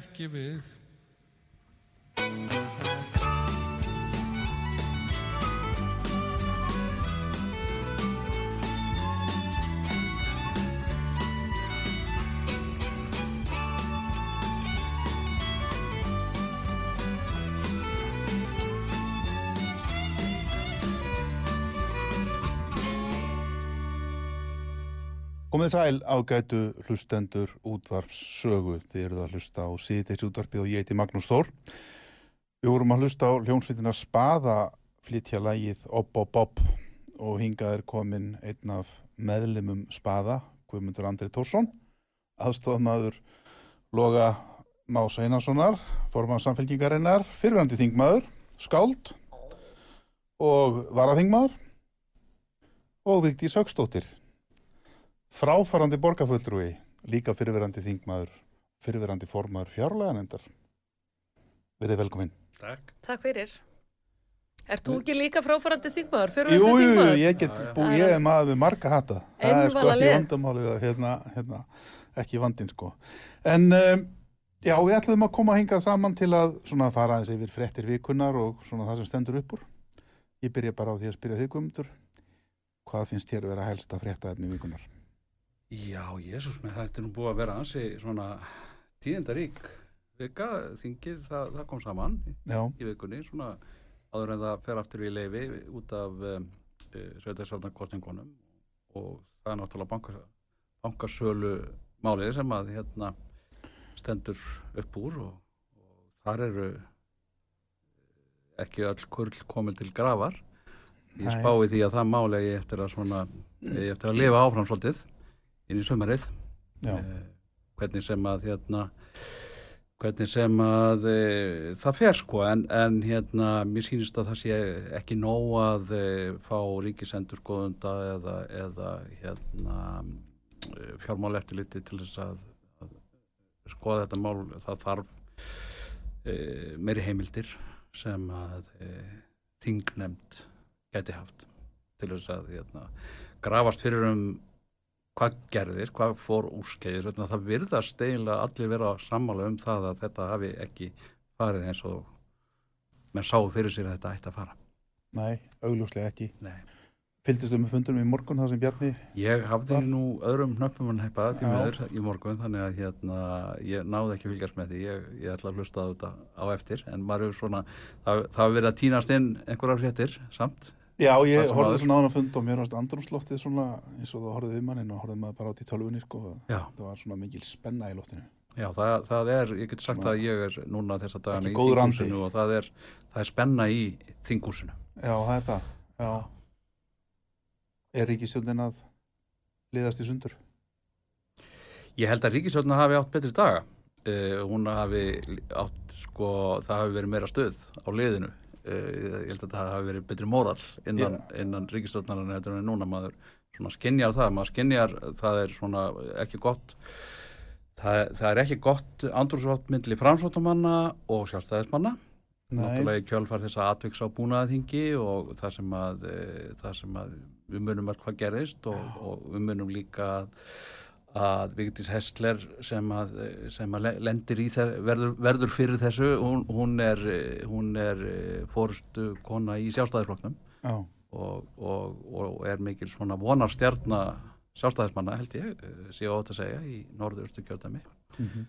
Er ekki Komið sæl ágætu hlustendur útvarps sögu. Þið eruð að hlusta á síðdeis útvarpið og ég heiti Magnús Þór. Við vorum að hlusta á hljónsvitina Spaða flytja lægið Opp Opp Opp og hingað er komin einn af meðlimum Spaða, Guðmundur Andri Tórsson, aðstofamaður Loga Más Einarssonar, forman samfélkingarinnar, fyrirvændi þingmaður, skáld og varaþingmaður og Vigdís Högstóttir fráfarandi borgarfulltrúi, líka fyrirverandi þingmaður, fyrirverandi formaður fjárlaganendar. Verið velkominn. Takk. Takk fyrir. Ert þú ekki líka fráfarandi þingmaður? Fyrir Jú, jú, þingmaður? ég get Já, já. búið, ég er maður með marga hata. Það er sko ekki lið. vandamálið að hérna, hérna, ekki vandinn sko. En um, já, við ætlum að koma að hingað saman til að svona fara aðeins yfir fréttir vikunar og svona það sem stendur upp úr. Ég byrja bara á því að spyrja þig Guðmundur. hvað finnst þér vera helsta fréttaefni vikunar? Já, Jésús með þetta er nú búið að vera ansi svona tíðindarík vika, þingið, það, það kom saman Já, í vikunni, svona áður en það fer aftur í leifi út af um, sveitarstjórnarkostningunum og það er náttúrulega bankar, bankasölu málið sem að hérna stendur upp úr og, og þar eru ekki öll kurl komin til grafar. Ég spái því að það máli ég eftir að svona ég eftir að lifa áfram svolítið inn í sömarið eh, hvernig sem að hérna hvernig sem að e, það fer sko en, en hérna mér sýnist að það sé ekki nóg að e, fá ríkisendur skoðunda eða, eða hérna fjármál eftirliti til þess að, að skoða þetta mál. Það þarf e, meiri heimildir sem að þingnemnd gæti haft til þess að hérna, grafast fyrir um hvað gerðist, hvað fór úrskeiðis að það virðast eiginlega allir vera sammála um það að þetta hafi ekki farið eins og menn sáu fyrir sér að þetta ætti að fara. Nei, augljóslega ekki. Nei. Fylgdistu með fundunum í morgun það sem Bjarni, Ég hafði Var- nú öðrum hnöppum en heipa því meður í morgun þannig að hérna, ég náði ekki að fylgjast með því. Ég, ég ætla að hlusta á þetta á eftir en maður er svona, það, það verið að týnast inn einhverjar hréttir samt já, ég horfði svona hann að fund og mér varst andrumsloftið svona eins og það horfði við mannin og horfði maður bara átt í tölvunni sko, það var svona mikil spenna í loftinu. já það, það er, ég get sagt Svona- að ég er núna þessa dagana Ekki í þinghúsinu og það er, það er spenna í þinghúsinu Já, það er það, já. Er ríkistjóndin að liðast í sundur? Ég held að Ríkisvöldna hafi átt betri daga. Uh, hún hafi átt, sko, það hafi verið meira stöð á liðinu. Uh, ég held að það hafi verið betri móral innan, innan Ríkisvöldnarinn heldur en núna maður svona skinjar það. Maður skinjar, það er svona ekki gott, það, það er ekki gott andrúsvátt myndli framsvóttamanna og sjálfstæðismanna. Náttúrulega í kjölfar þess að atviks á búnaðingi og það sem að, e, að við munum að hvað gerist og, og við munum líka að, að Vigdís Hessler sem að, sem að le- lendir í þess, verður, verður fyrir þessu, hún, hún er, hún er fórstu kona í sjálfstæðisflokknum. Já, og, og, og er mikil svona vonarstjarna sjálfstæðismanna held ég, e, sé ótt að segja í norðurstu kjöldami mm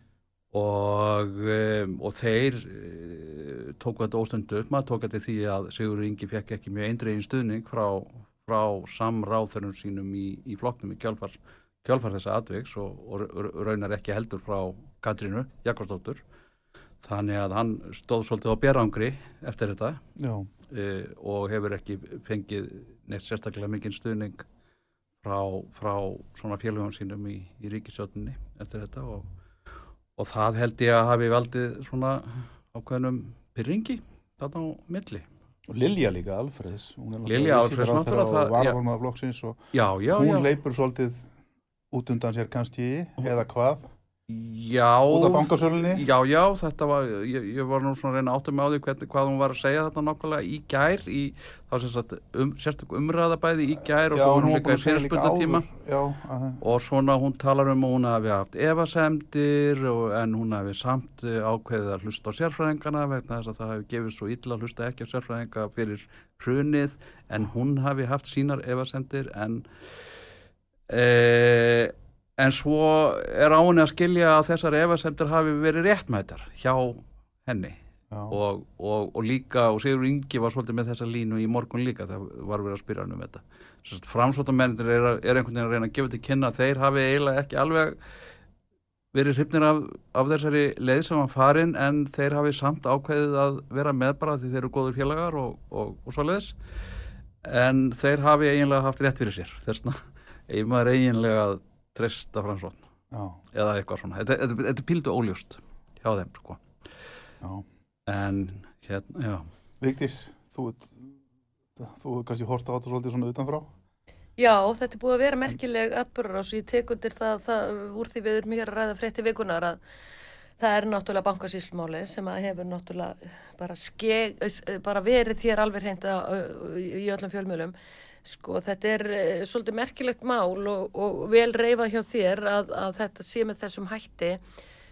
og, um, og þeir tóku þetta óstundu upp. Maður tók þetta því að Sigur Ingi fekk ekki mjög eindregin stuðning frá, frá samráþurum sínum í, í flokknum í kjálfar, kjálfar þessa atviks og, og ra- raunar ekki heldur frá Katrínu Jakobsdóttur þannig að hann stóð svolítið á bjerangri eftir þetta uh, og hefur ekki fengið neitt sérstaklega mikinn stuðning frá, frá svona félögum sínum í, í ríkisjóttinni eftir þetta og, og það held ég að hafi valdið svona ákveðnum pyrringi þarna á milli. og Lilja líka er Lilja flokksins og Já, já, hún já. leipur svolítið út undan sér kannski, eða hvað, Já, út af bankasölunni. já, já, þetta var, ég, ég var nú svona að reyna átta mig á því hvernig, hvað hún var að segja þetta nákvæmlega í gær, í, þá sagt, um, sérstök umræða bæði í gær og Já, svo hún líka í að, og svona hún talar um að hún hafi haft evasemdir og, en hún hafi samt eh, ákveðið að hlusta á sérfræðingana vegna þess að það hafi gefið svo illa að hlusta ekki á sérfræðinga fyrir hrunið en hún hafi haft sínar evasemdir en e, en svo er á henni að skilja að þessar evasemdir hafi verið réttmætar hjá henni. Og, og, og líka, og Sigur Ingi var svolítið með þessa línu í morgun líka það var verið að spyrja hann um þetta. Framsvottamennir er, er einhvern veginn að reyna að gefa til kynna þeir hafi eiginlega ekki alveg verið hrifnir af, af þessari leið sem var farin en þeir hafi samt ákveðið að vera með bara því þeir eru góður félagar og, og, og svo leiðis en þeir hafi eiginlega haft rétt fyrir sér þessna, eigin maður eiginlega að treysta framsvotn já, eða eitthvað svona, þetta, þetta, þetta er píldu óljóst hjá þeim sko. Já. en hérna, já. Vigdís, þú þú hefur kannski horta á þetta svolítið svona utanfrá? Já, þetta er búið að vera merkileg atbyrður og ég tek undir það, það úr því við erum hér að ræða frétti vikunar að það er náttúrulega bankasýslmáli sem að hefur náttúrulega bara, skeg, bara verið þér alveg hreint að- í öllum fjölmjölum. Sko þetta er eh, svolítið merkilegt mál og, og vel reyfa hjá þér að, að þetta sé með þessum hætti.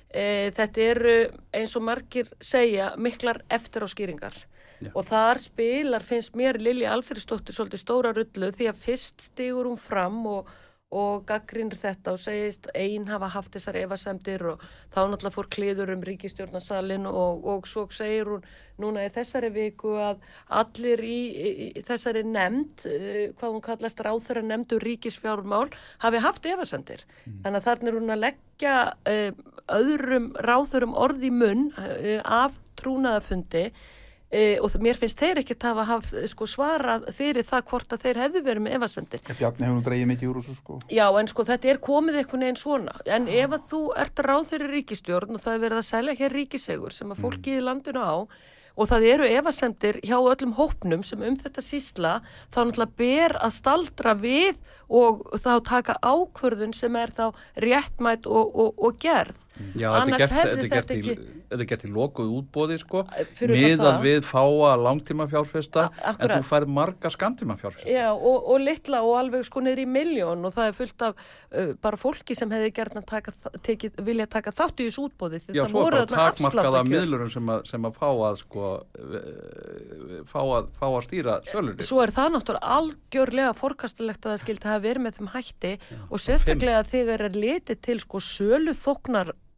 E, þetta eru eins og margir segja miklar eftir á skýringar. Já. og þar spilar, finnst mér Lili Alfriðsdóttir svolítið stóra rullu því að fyrst stigur hún fram og, og gaggrinir þetta og segist ein hafa haft þessar efasemdir og þá náttúrulega fór kliður um ríkistjórnarsalinn og, og svo segir hún núna í þessari viku að allir í, í, í þessari nefnd, uh, hvað hún kallast ráþæra nefndu ríkisfjármál, hafi haft efasemdir. Þannig að þarna er hún að leggja uh, öðrum ráþörum orði munn uh, af trúnaðafundi E, og mér finnst þeir ekkert hafa haft sko, svarað fyrir það hvort að þeir hefðu verið með efasendir. Bjarni hefur nú dreigið mikið úr þessu sko. Já, en sko þetta er komið einhvern veginn svona. En ef að þú ert ráð fyrir ríkistjórn og það er verið að selja hér ríkisegur sem að fólki í landinu á og það eru efasemdir hjá öllum hópnum sem um þetta sísla þá náttúrulega ber að staldra við og þá taka ákvörðun sem er þá réttmætt og, og, og gerð. Já, þetta er Annars hefði þetta ekki- þetta er í lokuð útbóði sko, miðað við fáa langtíma fjárfesta en þú fær marga skamtíma fjárfesta. Já, og, og litla og alveg sko niður í miljón og það er fullt af uh, bara fólki sem hefði gerðan taka, tekið, vilja taka þátt í þessu útbóði Já, svo er bara takmarkaða miðlurum sem að, sem að fá að sko, eh, fá að, fá að stýra sölunni. Svo er það náttúrulega algjörlega forkastilegt að það skildi hafa verið með þeim hætti og sérstaklega þegar er litið til sko sölu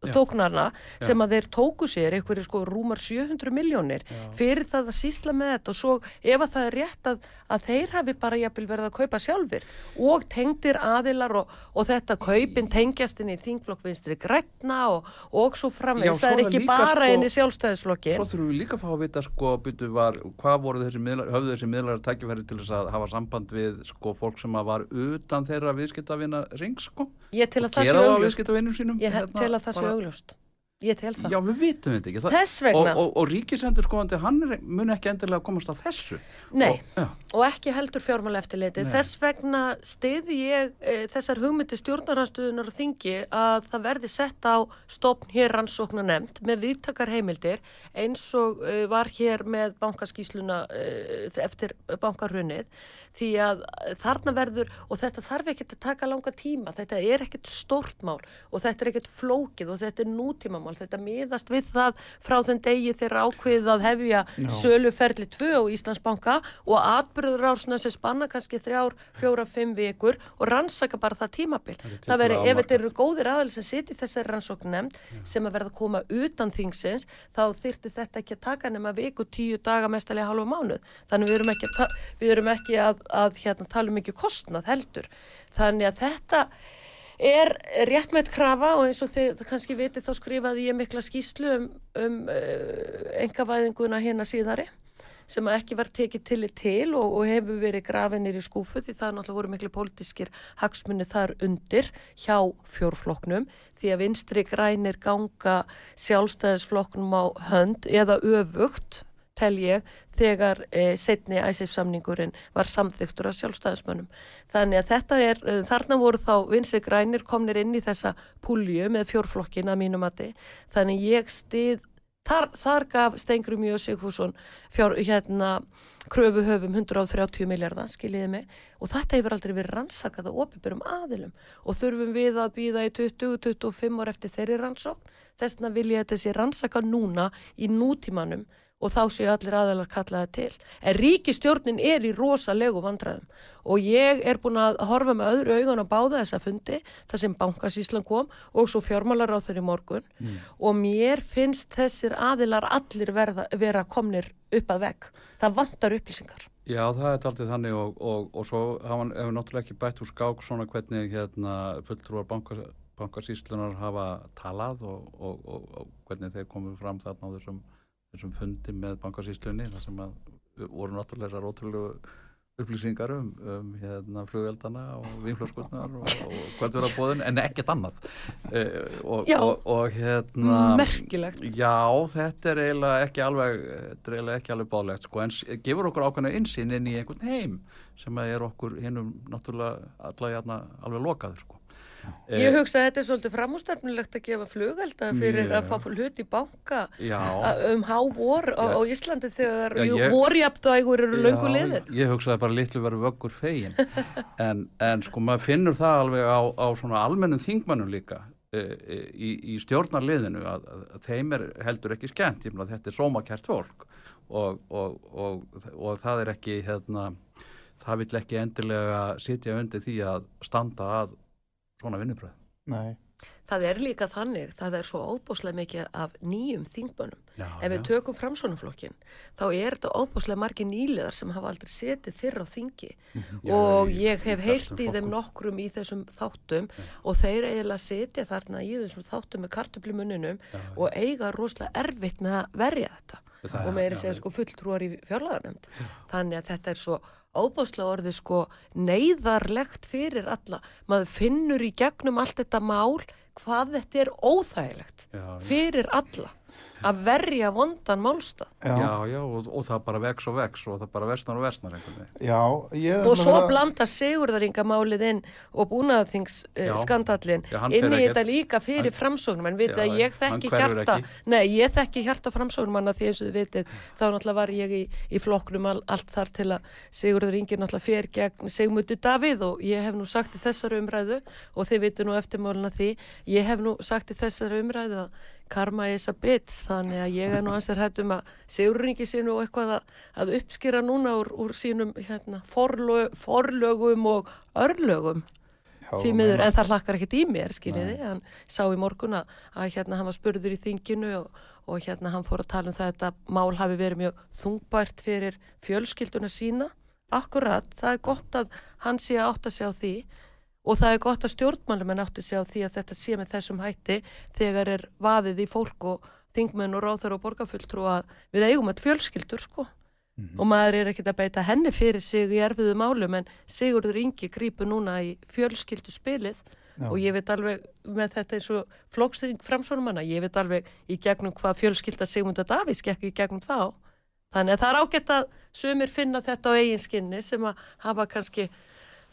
þóknar Já. tóknarna sem að þeir tóku sér einhverju sko rúmar 700 miljónir fyrir það að sísla með þetta. Og svo ef að það er rétt að, að þeir hafi bara jafnvel verið að kaupa sjálfur og tengdir aðilar og, og þetta kaupin tengjast inn í þingflokkvinstri grætna og, og svo svo það er ekki bara sko- inn í sjálfstæðisflokki Svo þurfum við líka að fá að vita sko, var, hvað voru þessi miðlar, höfðu þessi miðlar tækifæri til þess að hafa samband við sko, fólk sem að var utan þeirra viðskiptavina ring sko, ég tel og að það sé augljóst ég hérna, tel að það sé augljóst ég tel það Já, við vitum þetta ekki. Það- Þess vegna. Og, og, og ríkisendur skoðandi, hann mun ekki endilega komast að þessu. Nei. Og, já, og ekki heldur fjármála eftirliti. Nei. Þess vegna stiði ég e, þessar hugmyndi stjórnaranstöðunar og þingi að það verði sett á stopn hér rannsóknar nefnd með viðtakar heimildir eins og e, var hér með bankaskísluna e, eftir bankarhunnið því að e, þarna verður og þetta þarf ekkert að taka langa tíma þetta er ekkert stórt mál og þetta er ekkert flókið og þetta er nútímamál þetta miðast við það frá þenn degi þeirra ákveðið að hefja söluferli 2 á Íslandsbanka og atbyrður ársna sem spanna kannski þrjár, fjóra, fimm vikur og rannsaka bara það tímabil. Það veri, ef þetta eru góðir aðal sem siti þessari rannsókn nefnd sem að verða að koma utan þingsins, þá þyrfti þetta ekki að taka nema viku, tíu daga, mestalega halva mánuð. Þannig við erum ekki að, við erum ekki að, að hérna, tala um ekki kostnað heldur. Þannig að þetta er réttmætt krafa og eins og þið kannski vitið þá skrifaði ég mikla skýslu um, um uh, engavæðinguna hérna síðari sem ekki var tekið til til og, og hefur verið grafinir í skúfu því það náttúrulega voru miklu pólitískir hagsmunni þar undir hjá fjórflokknum því að vinstri grænir ganga sjálfstæðisflokknum á hönd eða öfugt tel ég, þegar e, setni æsif samningurinn var samþyktur af sjálfstæðismönnum. Þannig að þetta er, e, þarna voru þá vinstri grænir komnir inn í þessa púlju með fjórflokkin að mínum mati. Þannig ég stið, þar, þar gaf Stengrum Mjög Sigfússon fjár, hérna, kröfuhöfum 130 miljardar, skiljiði mig, og þetta hefur aldrei verið rannsakað á opibörum aðilum og þurfum við að býða í 20-25 ár eftir þeirri rannsókn. Þess vegna vil ég að þetta sé rannsakað núna í nútímanum og þá séu allir aðalar kallaði til. En ríkistjórnin er í rosalegu vandræðum og ég er búin að horfa með öðru augun að báða þessa fundi þar sem bankasíslan kom og svo fjármálar á þeirri morgun og mér finnst þessir aðilar allir verða, vera komnir upp að vegg. Það vantar upplýsingar. Já, það er aldrei þannig og, og, og svo hefur náttúrulega ekki bætt úr skák svona hvernig hérna, fulltrúar bankar, bankasýslunar hafa talað og, og, og, og hvernig þeir komið fram þarna á þessum, þessum fundi með bankasýslunni þar sem að voru náttúrulega þessar ótrúlegu upplýsingar um, um hérna, flugveldana og vínflöskurnar og, og hvað verða bóðin en ekkert annað uh, og, Já. og, og hérna Merkilegt. Já, þetta er eiginlega ekki alveg, eiginlega ekki alveg báðlegt sko, en gefur okkur ákveðna insýn inn í einhvern heim sem að er okkur hinnum náttúrulega alla jæna alveg lokaður sko. Ég hugsa að þetta er svolítið framústefnilegt að gefa flugelda fyrir Mjög. að fá hlut í banka um hávor á, á Íslandi þegar já, ég- vorjaptægur eru löngu liðir. Ég hugsaði bara litlu verið vöggur fegin en, en sko maður finnur það alveg á, á svona almennum þingmannum líka e, e, í, í stjórnarliðinu að, að, að þeim er heldur ekki skemmt, ég meina þetta er sómakært fólk og, og, og, og það er ekki hérna, það vill ekki endilega sitja undir því að standa að svona vinnubröð Nei, Það er líka þannig, það er svo óbúslega mikið af nýjum þingmönnum. Já, Ef við já. tökum framsónaflokkin, þá er þetta óbúslega margir nýliðar sem hafa aldrei setið fyrr á þingi. Já, og ég hef þessum í þeim nokkrum í þessum þáttum og þeir eiginlega setja þarna í þessum þáttum með kartöflumunninum Já, og eiga rosalega erfitt með að verja þetta. Það- og meiri já, segja sko fulltrúar í fjárlaganemnd. Þannig að þetta er svo óbúslega orðið sko neyðarlegt fyrir alla. Maður finnur í gegnum allt þetta mál hvað þetta er óþægilegt Já, já. fyrir alla að verja vondan málstað. já, Já, já, og, og það bara vex og vex og það bara versnar og versnar já ég Og svo að vera- blanda Sigurðaringamálið inn og búnaðaþings uh, inn í þetta líka fyrir hann- framsóknum en vitið Já, að ég þekki hjarta ekki. nei, ég þekki hjarta framsóknumanna því eins og þið vitið þá náttúrulega var ég í, í flokknum all, allt þar til að Sigurður Ingi náttúrulega fer gegn Sigmundur Davíð og ég hef nú sagt í þessari umræðu og þið vitið nú eftirmáluna því ég hef nú sagt í þessari umræðu að karma is a bitch þannig að ég er nú ansið hættum að Sigurður Ingi sé nú eitthvað að, að uppskýra núna úr, úr sínum hérna, forlög, forlögum og örlögum. Já, því miður, en það hlakkar ekkert í mér, skiljiði, hann sá í morgun að, að hérna hann var spurður í þinginu og, og hérna hann fór að tala um það að þetta mál hafi verið mjög þungbært fyrir fjölskylduna sína, akkurat, það er gott að hann sé að átta sig á því og það er gott að stjórnmálumenn átti sig á því að þetta sé með þessum hætti þegar er vaðið í fólk og þingmenn og ráþur og borgarfulltrú að við eigum að fjölskyldur, sko. Og maður er ekkert að beita henni fyrir sig í erfiðu málum en Sigurður Ingi grípur núna í fjölskyldu spilið Já. og ég veit alveg með þetta eins og flóksting framsónumanna, ég veit alveg í gegnum hvað fjölskylda Sigmunda Davís gekk í gegnum þá. Þannig að það er ágætt að sumir finna þetta á eigin skinni sem að hafa kannski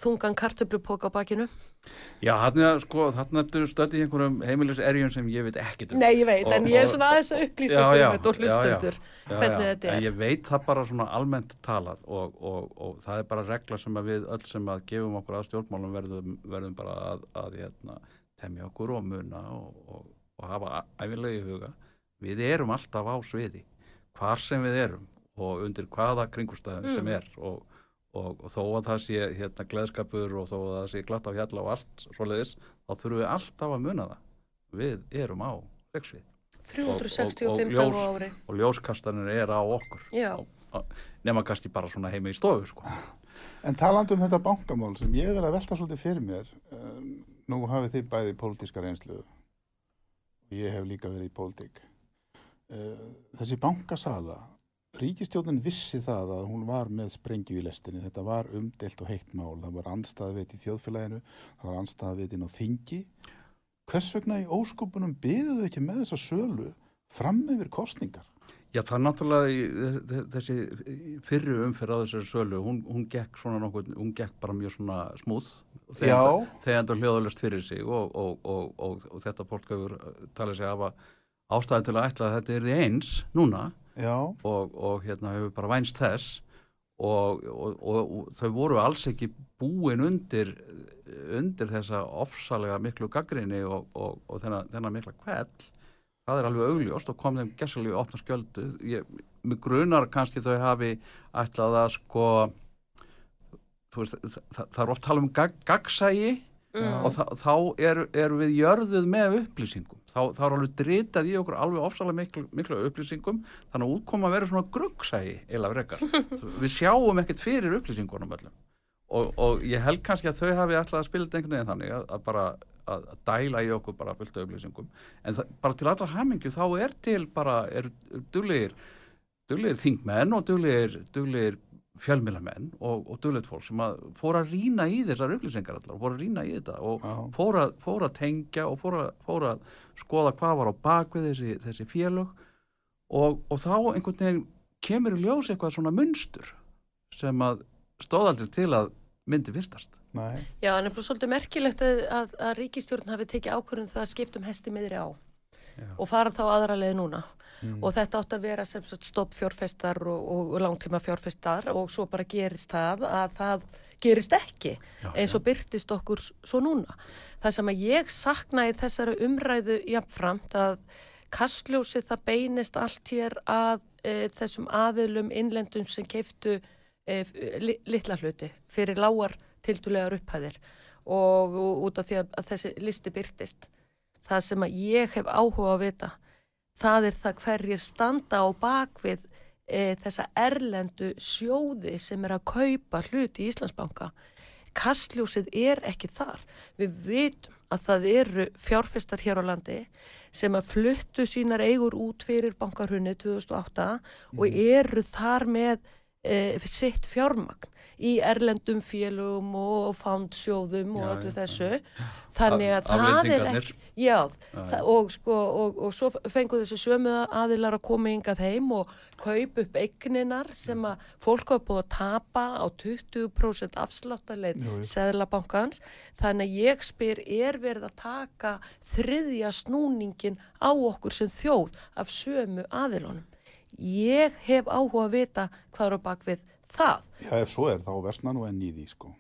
þungan kartöflupoka á bakinu. Já, þarna, sko, þarna ertu stödd í einhverjum heimilis erjum sem ég veit ekkert um. Nei, ég veit, Og- en ég er svona aðeins að upplýsa um þetta og Já, hvernig þetta En er. ég veit það bara svona almennt talað og, og, og það er bara regla sem við öll sem að gefum okkur að stjórnmálum verðum, verðum bara að, að hérna, temja okkur og muna og, og, og hafa æfilega í huga. Við erum alltaf á sviði, hvar sem við erum og undir hvaða kringustæðum sem Mm. er og, og, og þó að það sé hérna gleðskapur og þó að það sé glatt á hjalla og allt svoleiðis, þá þurfum við alltaf að muna það. Við erum á leiksvið 365 og dagar ljós- á ári. og ljóskastanir er á okkur Já. Nema kannski bara svona heima í stofu sko. En talandi um þetta bankamál sem ég er að velta svolítið fyrir mér, um, nú hafið þið bæði pólitíska reynslu og ég hef líka verið í pólitík. Uh, þessi bankasala, ríkistjónin vissi það að hún var með sprengju í lestinni, þetta var umdelt og heitt mál, það var andstæða veit í þjóðfélaginu, það var andstæða veit inn á þingi. Hvers vegna í óskupunum byðuðu ekki með þessa sölu fram yfir kostningar? Já, það er náttúrulega þessi fyrri umferð á þessari sölu hún, hún gekk svona nokkuð, hún gekk bara mjög svona smúð þegar endur hljóðalust fyrir sig og, og, og, og, og þetta fólk hefur uh, talið sig að ástæði til að ætla að þetta er því eins núna og, og hérna hefur bara vænst þess. Og, og, og, og þau voru alls ekki búin undir undir þessa ofsalega miklu gaggrinni og, og, og þennan, þennan mikla kveld það er alveg augljóst og kom þeim gessalíu opna skjöldu. Ég, mig grunar kannski þau hafi ætlað að sko þú veist, það, það er oft tala um gag, gagsægi Mm. og þá, þá eru er við jörðuð með upplýsingum þá, þá er alveg dritað í okkur alveg ofsalega miklu, miklu upplýsingum. Þannig að útkoma verður svona gruggsægi eila frekar. Við sjáum ekkert fyrir upplýsingunum öllum. Og, og ég held kannski að þau hafi alltaf þetta einhvern veginn þannig að, að bara að, að dæla í okkur bara fullt af upplýsingum. En það, bara til allra hamingju þá er til bara, er duglegir duglegir þingmenn og duglegir fjölmilamenn og, og duglegir fólk sem að fóra að rýna í þessar upplýsingar allar, fóra að rýna í þetta og fóra, fóra að tengja og fóra, fóra að skoða hvað var á bakvið þessi, þessi félög og, og þá einhvern veginn kemur í ljós eitthvað svona munstur sem að stóðaldri til að myndi virtast. nei, Já, en það er bara svolítið merkilegt að, að, að ríkistjórn hafi tekið ákvörðun það að skiptum hesti miðri á Já. og fara þá aðra leið núna Mm. og þetta átt að vera sem stopp fjárfestar og, og, langtíma fjárfestar og svo bara gerist það að það gerist ekki Já, eins og byrtist okkur svo núna. Það sem að ég sakna í þessari umræðu jafnframt að Kastljósi það beinist allt hér að e, þessum aðilum innlendum sem keiftu e, li, litla hluti fyrir lágar tildulegar upphæðir og, og út af því að, að þessi listi byrtist. Það sem að ég hef áhuga að vita, það er það hverjir standa á bakvið e, þessa erlendu sjóði sem er að kaupa hluti í Íslandsbanka. Kastljósið er ekki þar. Við vitum að það eru fjárfestar hér á landi sem að fluttu sínar eigur út fyrir bankarhunni 2008 og eru þar með e, sitt fjármagn í erlendum félögum og fándsjóðum og öllu þessu. þannig að það er ekki já, það, og sko og, og svo fengu þessi sömu aðilar að koma yngað heim og kaup upp eigninar sem að fólk hafa búið að tapa á 20% afsláttarleið Jú, jú. Seðlabankans. Þannig að ég spyr er verið að taka þriðja snúningin á okkur sem þjóð af sömu aðilunum? Ég hef áhuga að vita hvað er á bakvið það? Já, ef svo er, þá versna nú enn í því, sko.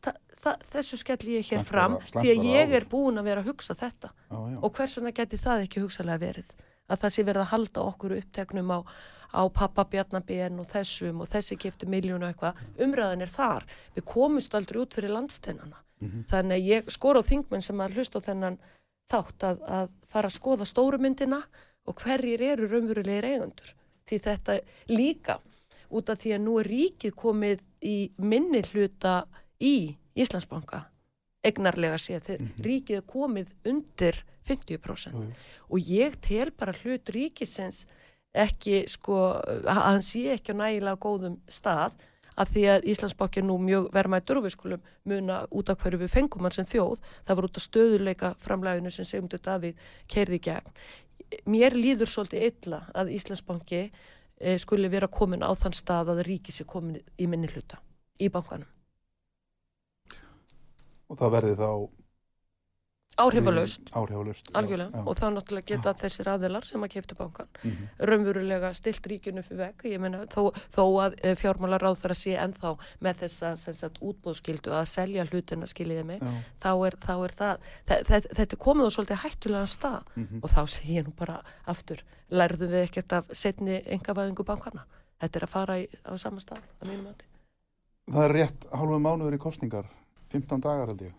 Þa, það, þessu skelli ég hér fram því að ég er búin að vera að hugsa þetta. Já, já. og hvers vegna geti það ekki hugsalega verið? Að það sé verið að halda okkur uppteknum á, á pappa Bjarnabén og þessum og þessi kefti miljónu eitthvað. Umræðan er þar, við komumst aldrei út fyrir landsteinana. Þannig að ég skor á þingmenn sem að hlusta þennan þátt að, að fara að skoða stóru myndina og hverjir eru raunverulegir eigundur því þetta líka út af því að nú er ríkið komið í minni hluta í Íslandsbanka egnarlega séð þegar ríkið er komið undir 50% Jú, jú. og ég tel bara hlut ríkisins ekki sko að hann sé ekki á nægilega góðum stað að því að Íslandsbanki er nú mjög vermaður og við skulum muna út af hverju við fengum hann sem þjóð, það var út af stöðuleika framlæginu sem Sigmundur Davíð keirði í gegn. Mér líður svolítið illa að Íslandsbanki skuli vera komin á þann stað að ríkið sé komin í minni hluta í bankanum. Og það verði þá... Áhrifalaust. já, algjörlega, já. og þá náttúrulega geta þessir aðilar sem að keftu bankan Mhm. raunverulega stilt ríkinu fyrir veg ég meina þó, þó að e, fjármálar ráð þar að sé ennþá með þessa sem sagt, útbóðskildu að selja hlutina skiljiði mig Já. þá er, þá er það þe þe þetta er komið á svolítið hættulega stað Mhm. og þá segi ég nú bara aftur lærðum við ekkert af setni engavæðingu bankana þetta er að fara í, á sama stað að mínum mati Það er rétt hálfu mánuður í kostningar. 15 dagar held ég.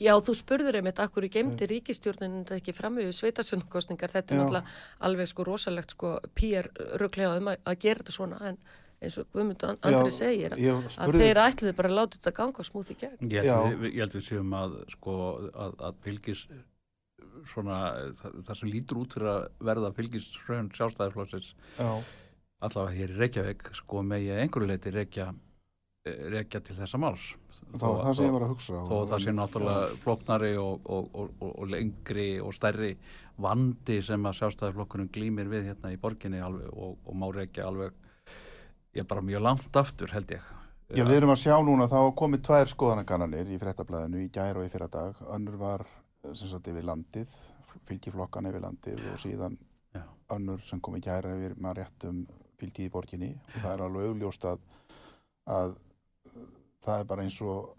Já, þú spurður einmitt akkur í geimdi ríkistjórnin þetta ekki fram við sveitasvöndkostningar þetta er Já. náttúrulega alveg sko rosalegt sko PR röglega um að, að gera þetta svona en eins og Guðmund An- Andri Já, segir að spurði- þeir ætluðu bara að láta þetta ganga smúð í gegn ég held við séum að sko að, að fylgis svona það, það sem lítur út fyrir að verða fylgis raun sjálfstæðarflóðsins Já, allavega hér í Reykjavík sko megi að einhverju leiti rekja, rekja til þessa máls það var það sem ég var að hugsa. þó að það sé náttúrulega flóknari og, og, og, og, og lengri og stærri vandi sem að sjálfstæðarflokkurinn glýmir við hérna í borginni alveg, og, og má rekja alveg ég er bara mjög langt aftur held ég Já, við erum að sjá núna, hafa komið tvær skoðanakannanir í fréttablaðinu í gær og í fyrra dag. Önnur var sem sagt yfir landið, fylgiflokkan yfir landið og síðan Já. önnur sem kom í gær yfir maður rétt um fylgið í borginni. Og það er alveg augljóst að, að það er bara eins og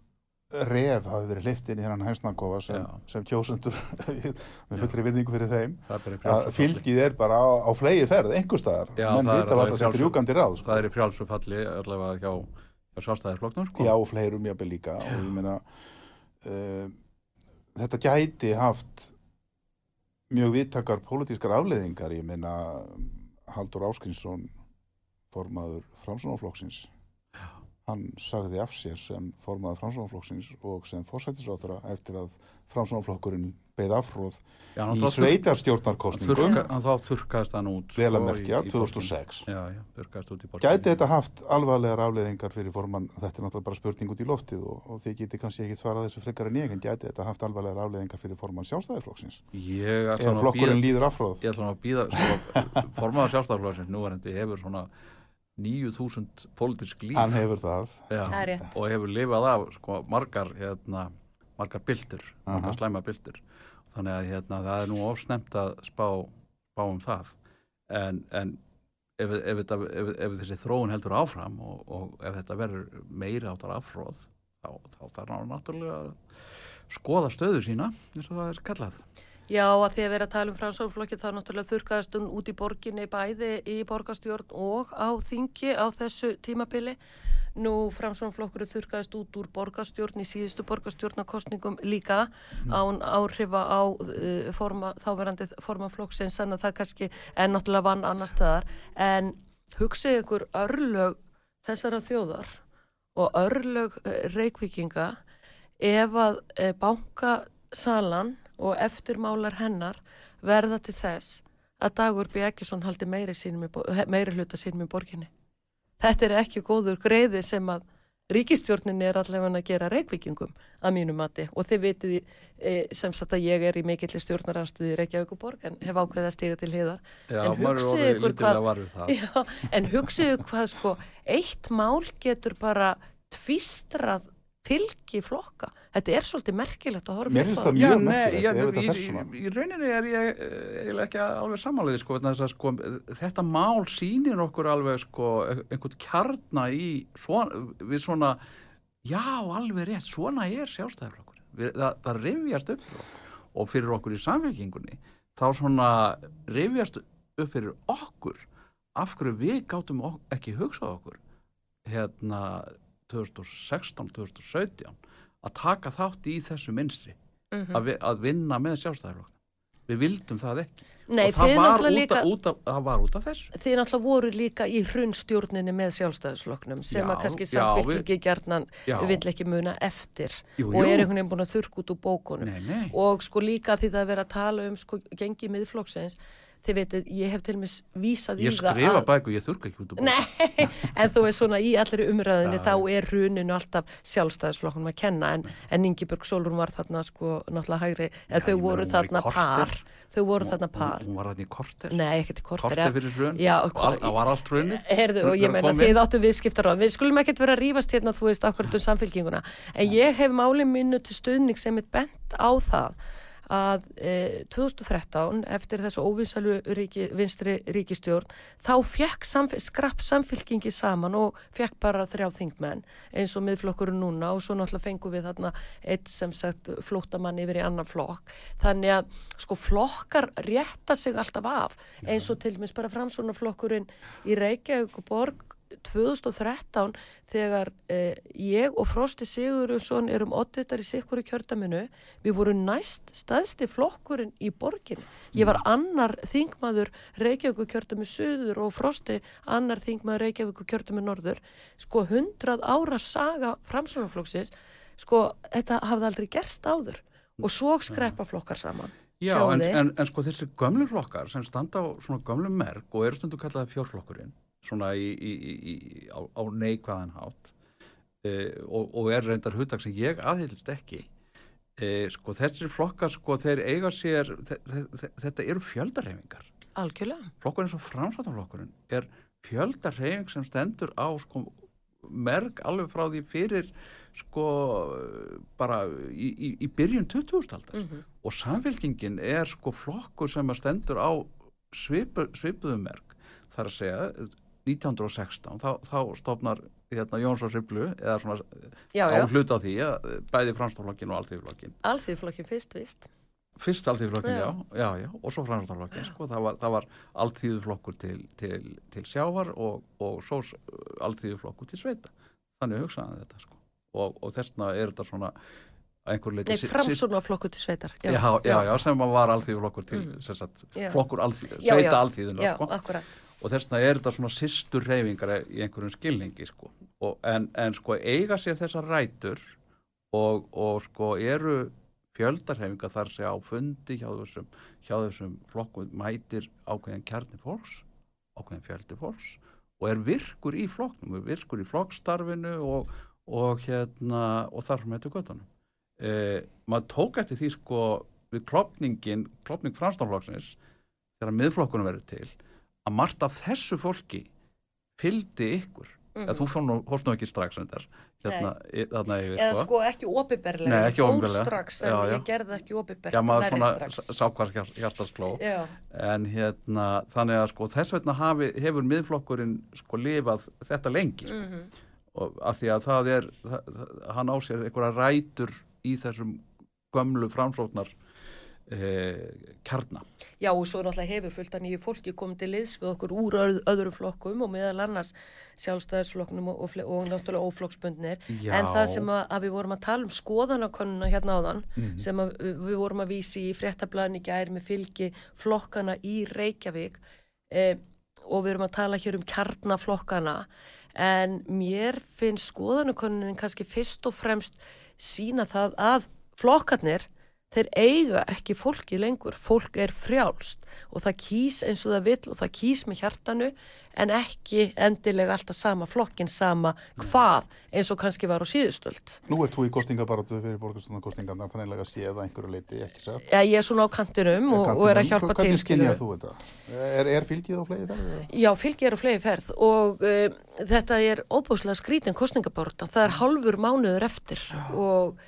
ref hafi verið hleyft inn í þennan hænsnakofa sem, Já. sem kjósundur með fullri virðingu fyrir þeim. Það að fylgið er bara á, á flegi ferð einhver staðar, Já, menn það vita alveg að þetta frjálsu- settir júkandi ráð sko. það er í frjálsu falli allavega hjá, hjá sjálfstæðarflokknum sko. Já, og fleirum jafnvel líka. Og ég meina uh, þetta gæti haft mjög vittakar pólitískar afleiðingar ég meina Haldur Áskinsson formaður Framsónaflokksins hann sagði af sér sem formaður Framsónaflokksins og sem fórsættisráþara eftir að Framsónaflokkurinn beið afhróð hann í sveitarstjórnarkostningum hann þá þurrkaðist hann út vel að sko, merkja í- í 2006 borginni. já, já, Gæti þetta haft alvarlegar afleiðingar fyrir formann, þetta er náttúrulega bara spurning út í loftið og, og þið geti kannski ekki svarað þessu frekar en ég, en gæti þetta haft alvarlegar afleiðingar fyrir formann sjálfstæðisflokksins? ég ætla Ef flokkurinn líður afhróð? ég ætla nú að býða sko, formaður sjálfstæðarflokksins núverandi hefur svona 9000 pólitísk líf Hann hefur það. já, Það er rétt. og hefur lifað af sko, margar hérna, margar Aha. margar slæma byltur þannig að hérna, það er nú ofsnemt að spá, spá um það. En, en ef, ef, þetta, ef, ef þessi þróun heldur áfram og, og ef þetta verður meiri áttar afhróð þá, þá þarf hann náttúrulega að skoða stöðu sína eins og það er kallað Já, að því að vera að tala um framsóknarflokki þá náttúrulega þurkaðist hún út í borginni bæði í borgarstjórn og á þingi á þessu tímabili. Nú framsóknarflokkur þurkaðist út úr borgarstjórn í síðustu borgarstjórnarkostningum líka án áhrifa á uh, forma, þáverandi formaflokksins að það kannski er náttúrulega vann annar staðar en hugsið ykkur örlög þessara þjóðar og örlög uh, reykvíkinga ef að uh, bankasalan og eftirmálar hennar verða til þess að Dagur B. Ekkesson haldi meiri, meiri hluta sínum í borginni. Þetta er ekki góður greiði sem að ríkistjórninni er allavega að gera reykvíkingum að mínu mati og þið vitið e, sem sagt að ég er í mikilli stjórnaranstöði í Reykjavíkuborg en hef ákveðið að stiga til hliðar. Já, En er hugsið ykkur hvað-. Já, en hugsiðu hvað sko, eitt mál getur bara tvistrað fylgi flokka. Þetta er svolítið merkilegt að horfa Mér finnst á. það mjög nei, merkilegt já, ef þetta í, rauninni er ég eh, eiginlega ekki alveg samanlega sko, vegna þess að, sko, þetta mál sýnir okkur alveg sko, einhvern kjarna í svona, við svona já, alveg rétt, svona er sjálfstæðarflokkur það, það rifjast upp fyrir og fyrir okkur í samfélkingunni þá svona rifjast upp fyrir okkur af hverju við gátum ok ekki hugsað okkur hérna 2016-2017 að taka þátt í þessu minstri Mhm. að, vi, að vinna með sjálfstæðarflokk við vildum það ekki Nei, og það var, líka, af, út af, það var út af þessu þið náttúrulega voru líka í hrunstjórninni með sjálfstæðisflokknum sem Já, að kannski já, samfélki gerðnan vill ekki muna eftir Jú, og jú. er einhvern veginn búin að þurrk út úr bókunum. nei, nei. Og sko líka því það er verið að tala um sko gengi miðflokksins, þið veitir, ég hef til mis vísað ég í það skrifa að- bæku, ég þurka ekki út úr bók. Nei, en þú veist svona í allri umræðinni þá er hruninu alltaf sjálfstæðisflokkunum að kenna en, en Ingeborg Solrún var þarna sko náttúrulega hægri, en Já, þau ég voru þarna par, þau voru þarna par. hún, var hann í korter? Nei, ekkert í korter. korter fyrir hrun? Já, og all- það var allt hrunið? Herðu, og ég meina, þið áttu viðskiptar á, við skulum ekkert vera að rífast hérna, þú veist, akkurat um samfélkinguna, en ég hef máli mínu til stuðning sem er bent á það að e, 2013, eftir þessu óvinsalu ríki, vinstri ríkistjórn, þá fekk samf skrapp samfélkingi saman og fekk bara þrjá þingmenn, eins og miðflokkurinn núna og svo náttúrulega fengum við þarna eitt sem sagt flóttamann yfir í annan flokk, þannig að sko flokkar rétta sig alltaf af, eins og til dæmis bara framsvonarflokkurinn í Reykjavík og Borg 2013 þegar eh, ég og Frosti Sigurðursson erum oddvitar í sikkur í kjördaminu við vorum næst staðsti flokkurinn í borginu. Ég var annar þingmaður Reykjavík kjördami söður og Frosti annar þingmaður Reykjavík kjördami norður. Sko hundrað ára saga framsvonarflokksins sko þetta hafði aldrei gerst áður og svo skrepa flokkar saman. Já, en, en, en sko þessi gömlu flokkar sem standa á svona gömlu merk og eru stundu kallaði fjórflokkurinn svona í, í, í, í, á, á neikvæðan hátt e, og, og er reyndar hugtak sem ég aðhyllist ekki. E, sko þessir flokkar sko þeir eiga sér þe þe þe þetta eru fjöldarhefingar Algjörlega. flokkurinn svo framsvæmtaflokkurinn er fjöldarhefing sem stendur á sko merk alveg frá því fyrir sko bara í, í, í byrjun 2000-aldar Mm og samfélkingin er sko flokkur sem að stendur á svipu, svipuðum merk þar að segja 1916 þá, þá stofnar hérna, Jóns og Siplu eða svona Já, já. á því að bæði franstoflokkin og alþýðflokkin Alþýðflokkin fyrst, vist. fyrst alþýðflokkin, já, Já. já, já og svo franstoflokkin, sko, það var, var alþýðflokkur til, til, til sjávar og, og svo alþýðflokkur til sveita, þannig hugsaðan þetta sko, og, og þessna er þetta svona Nei, si- framsóknarflokkur til sveitar. já, já, já, sem að var alþýðflokkur til Mm. sem sagt, Já. flokkur alþýð, Já, sveita já. alþýðuna Já, sko. Og þess vegna er þetta svona sýstur reyfingar í einhverjum skilningi sko. og, en, en sko eiga sér þessar rætur og, og sko eru fjöldarhefingar þar sé á fundi hjá þessum, hjá þessum flokkum mætir ákveðin kjarni fólks ákveðin fjöldi fólks og er virkur í flokknum, er virkur í flokkstarfinu og, og hérna og þar sem þetta göttunum eh, maður tók eftir því sko við klopningin, klopning franstoflokksins þegar miðflokkunum verður til að margt af þessu fólki fylgdi ykkur Mhm. eða þú fórst nú ekki strax hérna, þarna yfir Eða sko. sko ekki opiðberlega, ég fór strax en Já, já. ég gerði ekki opiðberlega, já maður svona strax. s- sá hvað hjart- hjartað sló Já, en hérna þannig að sko þess vegna hafi, hefur miðflokkurinn sko lifað þetta lengi sko. mhm, og af því að það er það, hann á sér einhverja rætur í þessum gömlu framsóknar e, kjarna. Já og svo náttúrulega hefur fullt að nýju fólki komið til liðs við okkur úr öð, öðrum flokkum og meðal annars sjálfstæðisflokknum og, og, og náttúrulega óflokksbundnir en það sem að, að við vorum að tala um skoðanakonuna hérna áðan Mhm. sem að við vorum að vísi í fréttablaðin í gær með fylgi flokkana í Reykjavík eh, og við erum að tala hér um kjarnaflokkana en mér finnst skoðanakonunin kannski fyrst og fremst sína það að flokkarnir þeir eiga ekki fólki lengur, fólk er frjálst og það kýs eins og það vill og það kýs með hjartanu en ekki endilega alltaf sama flokkin, sama hvað eins og kannski var á síðustöld. Nú ert þú í kostingabaratu fyrir borgarstofnarkostingarna þannig að sé það einhverju leiti ekki satt. Já, ég er svona á kantinum og, og er að hjálpa til. Hvernig skilurðu. þú þetta? Er, er fylgið á fleiri ferðið? Já, fylgi er á flegi ferð og uh, þetta er óbúslega skrítin kostningaborta. Það er halfur mánuður eftir og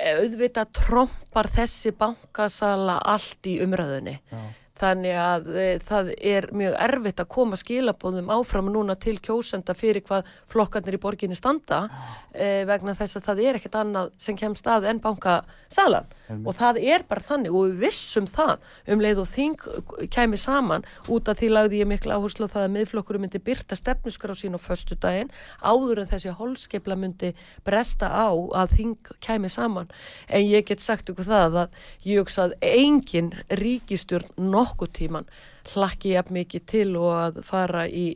auðvitað trompar þessi bankasala allt í umræðunni. Já. Þannig að e, það er mjög erfitt að koma skilabóðum áfram núna til kjósenda fyrir hvað flokkarnir í borginni standa e, vegna þess að það er ekkert annað sem kemst að en bankasalan og það er bara þannig og við vissum það um leið og þing kæmi saman út af því lagði ég mikla áherslu það að miðflokkurum myndi byrta stefnuskar á sín á föstudaginn áður en þessi holskepla myndi bresta á að þing kæmi saman. En ég get sagt ykkur það að ég hugsa að engin ríkistjórn nokkuð tíman hlakki jafn mikið til og að fara í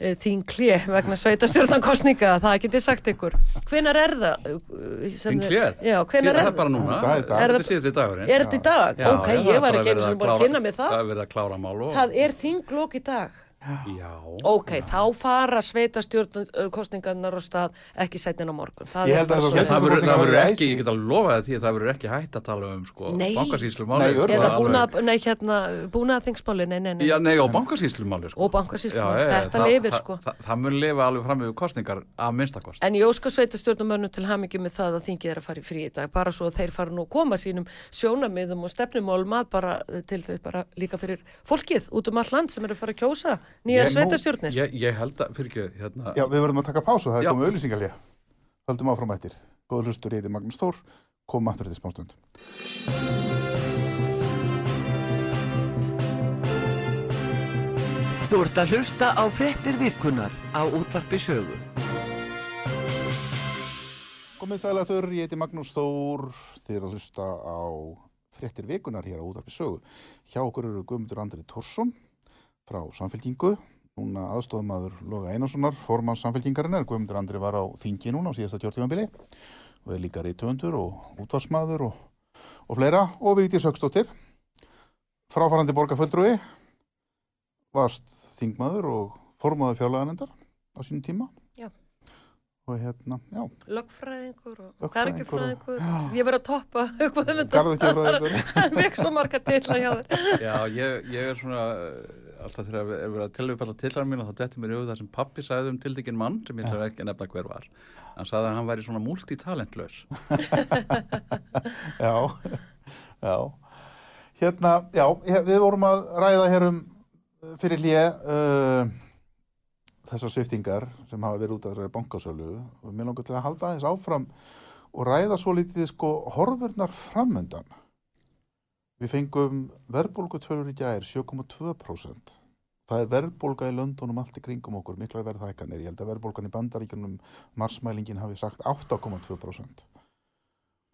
þín klé vegna sveitastjórnarkostninga, það get ég sagt ykkur. Hvenar er það? uh, sem Þín kléð? Já, hvenar það er er bara núna. Það er í dag. Er Er þetta það- síðusti dagurinn? Er þetta í dag? Já, ok, já, það ég er var ekki sem að búin að kynna mig það. Það er verið að klára mál og... Það er þinglok í dag. Já. Ok, þá fara sveitastjórnarkostningarnar á stað ekki setnin á morgun. Það Ég held að það svo. Já, það verður, það ekki, ég get að lofa það því að það verður ekki hægt að tala um sko, Nei. bankasýslumáli Nei, búnað, nei, hérna, búnað þingsmáli, nei, nei, nei. Já, nei, á bankasýslumáli sko. Og bankasýslumáli, Já, já, þetta það- lifir, það- sko. Það, það mun lifa alveg fram yfir kostningar að minnstakost En ég óska sveitastjórnumönnum til hamingjum með það að þingið er að fara í frí í dag, bara svo að þeir fara nú að koma sínum sjónamiðum og stefnumálum nýja sveitastjórnir. ég, ég held að, fyrir ekki, hérna Já, við verðum að taka pásu, það er komið auðlýsingalía. Haldum áfram ættir. Góður hlustur, ég heiti Magnús Þór, kom aftur til smástund. Þú ert að hlusta á fréttir vikunar á útvarpi sögu. Komið sælatur, ég heiti Magnús Þór, þið eru að hlusta á fréttir vikunar hér á útarpi sögu. Hjá okkur eru Guðmundur Andri Tórsson frá Samfélkingu, núna aðstofamaður Loga Einarssonar, formann Samfélkingarinnar. Guðmundur Andri var á þingi núna á síðasta kjörtímanbili og er líka reytöfundur og útvarsmaður og, og fleira. Og Vigdís Högstóttir, fráfarandi borgarföldrúi, varst þingmaður og formaður fjárlaganendar á sínum tíma. Já. Og hérna, já, Lögfræðingur og gargifræðingur. Ég verið að toppa hvað um Garðyrkjufræðingur. Það er ekki svo marga titla hjá þér. Já, ég, ég er svona alltaf þegar við erum að tilvægfalla tillar mín þá dettur mér auðvitað sem pappi sagði um tildekinn mann sem ég þarf ekki að nefna hver var hann sagði að hann væri svona multitalentlös Já, já. Hérna, já, við vorum að ræða hér um fyrir hlje uh, þessar sviftingar sem hafa verið út af þessari bankasölu og mér langar til að halda þess áfram og ræða svo lítið sko horfurnar framöndan. Við fengum verðbólgutölur í gær 7,2%. Það er verðbólga í löndunum allt í kringum okkur, miklar verðhækkanir. Ég held að verðbólgan í bandaríkjunum marsmælingin hafi sagt 8,2%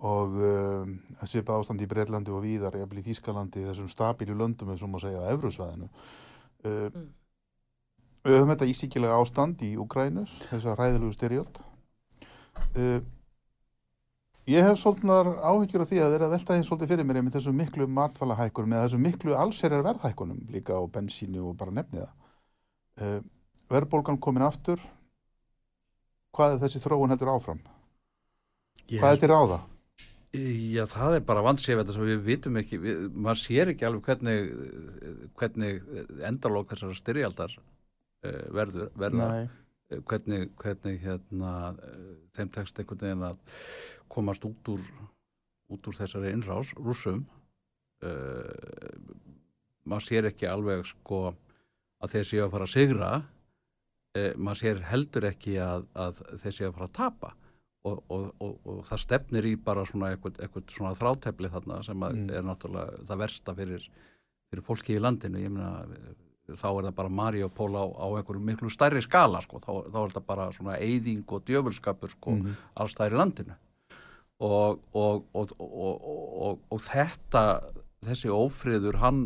og um, svipað ástand í Breitlandi og víðar, jafnvel í Þýskalandi, þessum stabílu löndum, og má segja, á Evrusvæðinu. Uh, Mm. Við höfum þetta ísíkilega ástand í Ukrænus, þess að ræðilegu styrjöld. Uh, ég hef svolítnar áhyggjur af því að vera að velta því svolítið fyrir mér með þessum miklu matvælahækkunum eða þessum miklu allserjar verðhækkunum líka á bensínu og bara nefniða. Uh, verðbólgan komin aftur, hvað er þessi þróun heldur áfram? Ég Hvað er til ráða? Já, það er bara vandsef þetta sem við vitum ekki, við, maður sér ekki alveg hvernig, hvernig endalók þessar styrjaldar uh, verður, verða, Eh, hvernig, hvernig hérna, uh, þeim tekst einhvern veginn að komast út úr, út úr þessari innrás, rússum, uh, maður sér ekki alveg sko að þeir séu að fara að sigra, uh, maður sér heldur ekki að, að þeir séu að fara að tapa. Og, og, og, og það stefnir í bara svona eitthvað, eitthvað svona þrátefli þarna sem Mm. er náttúrulega það versta fyrir, fyrir fólki í landinu. Ég meina þá er það bara Mariupol á, á einhverju miklu stærri skala sko, þá, þá er það bara svona eyðing og djöfulskapur sko, Mhm. alls það í landinu og, og, og, og, þetta þessi ófriður hann,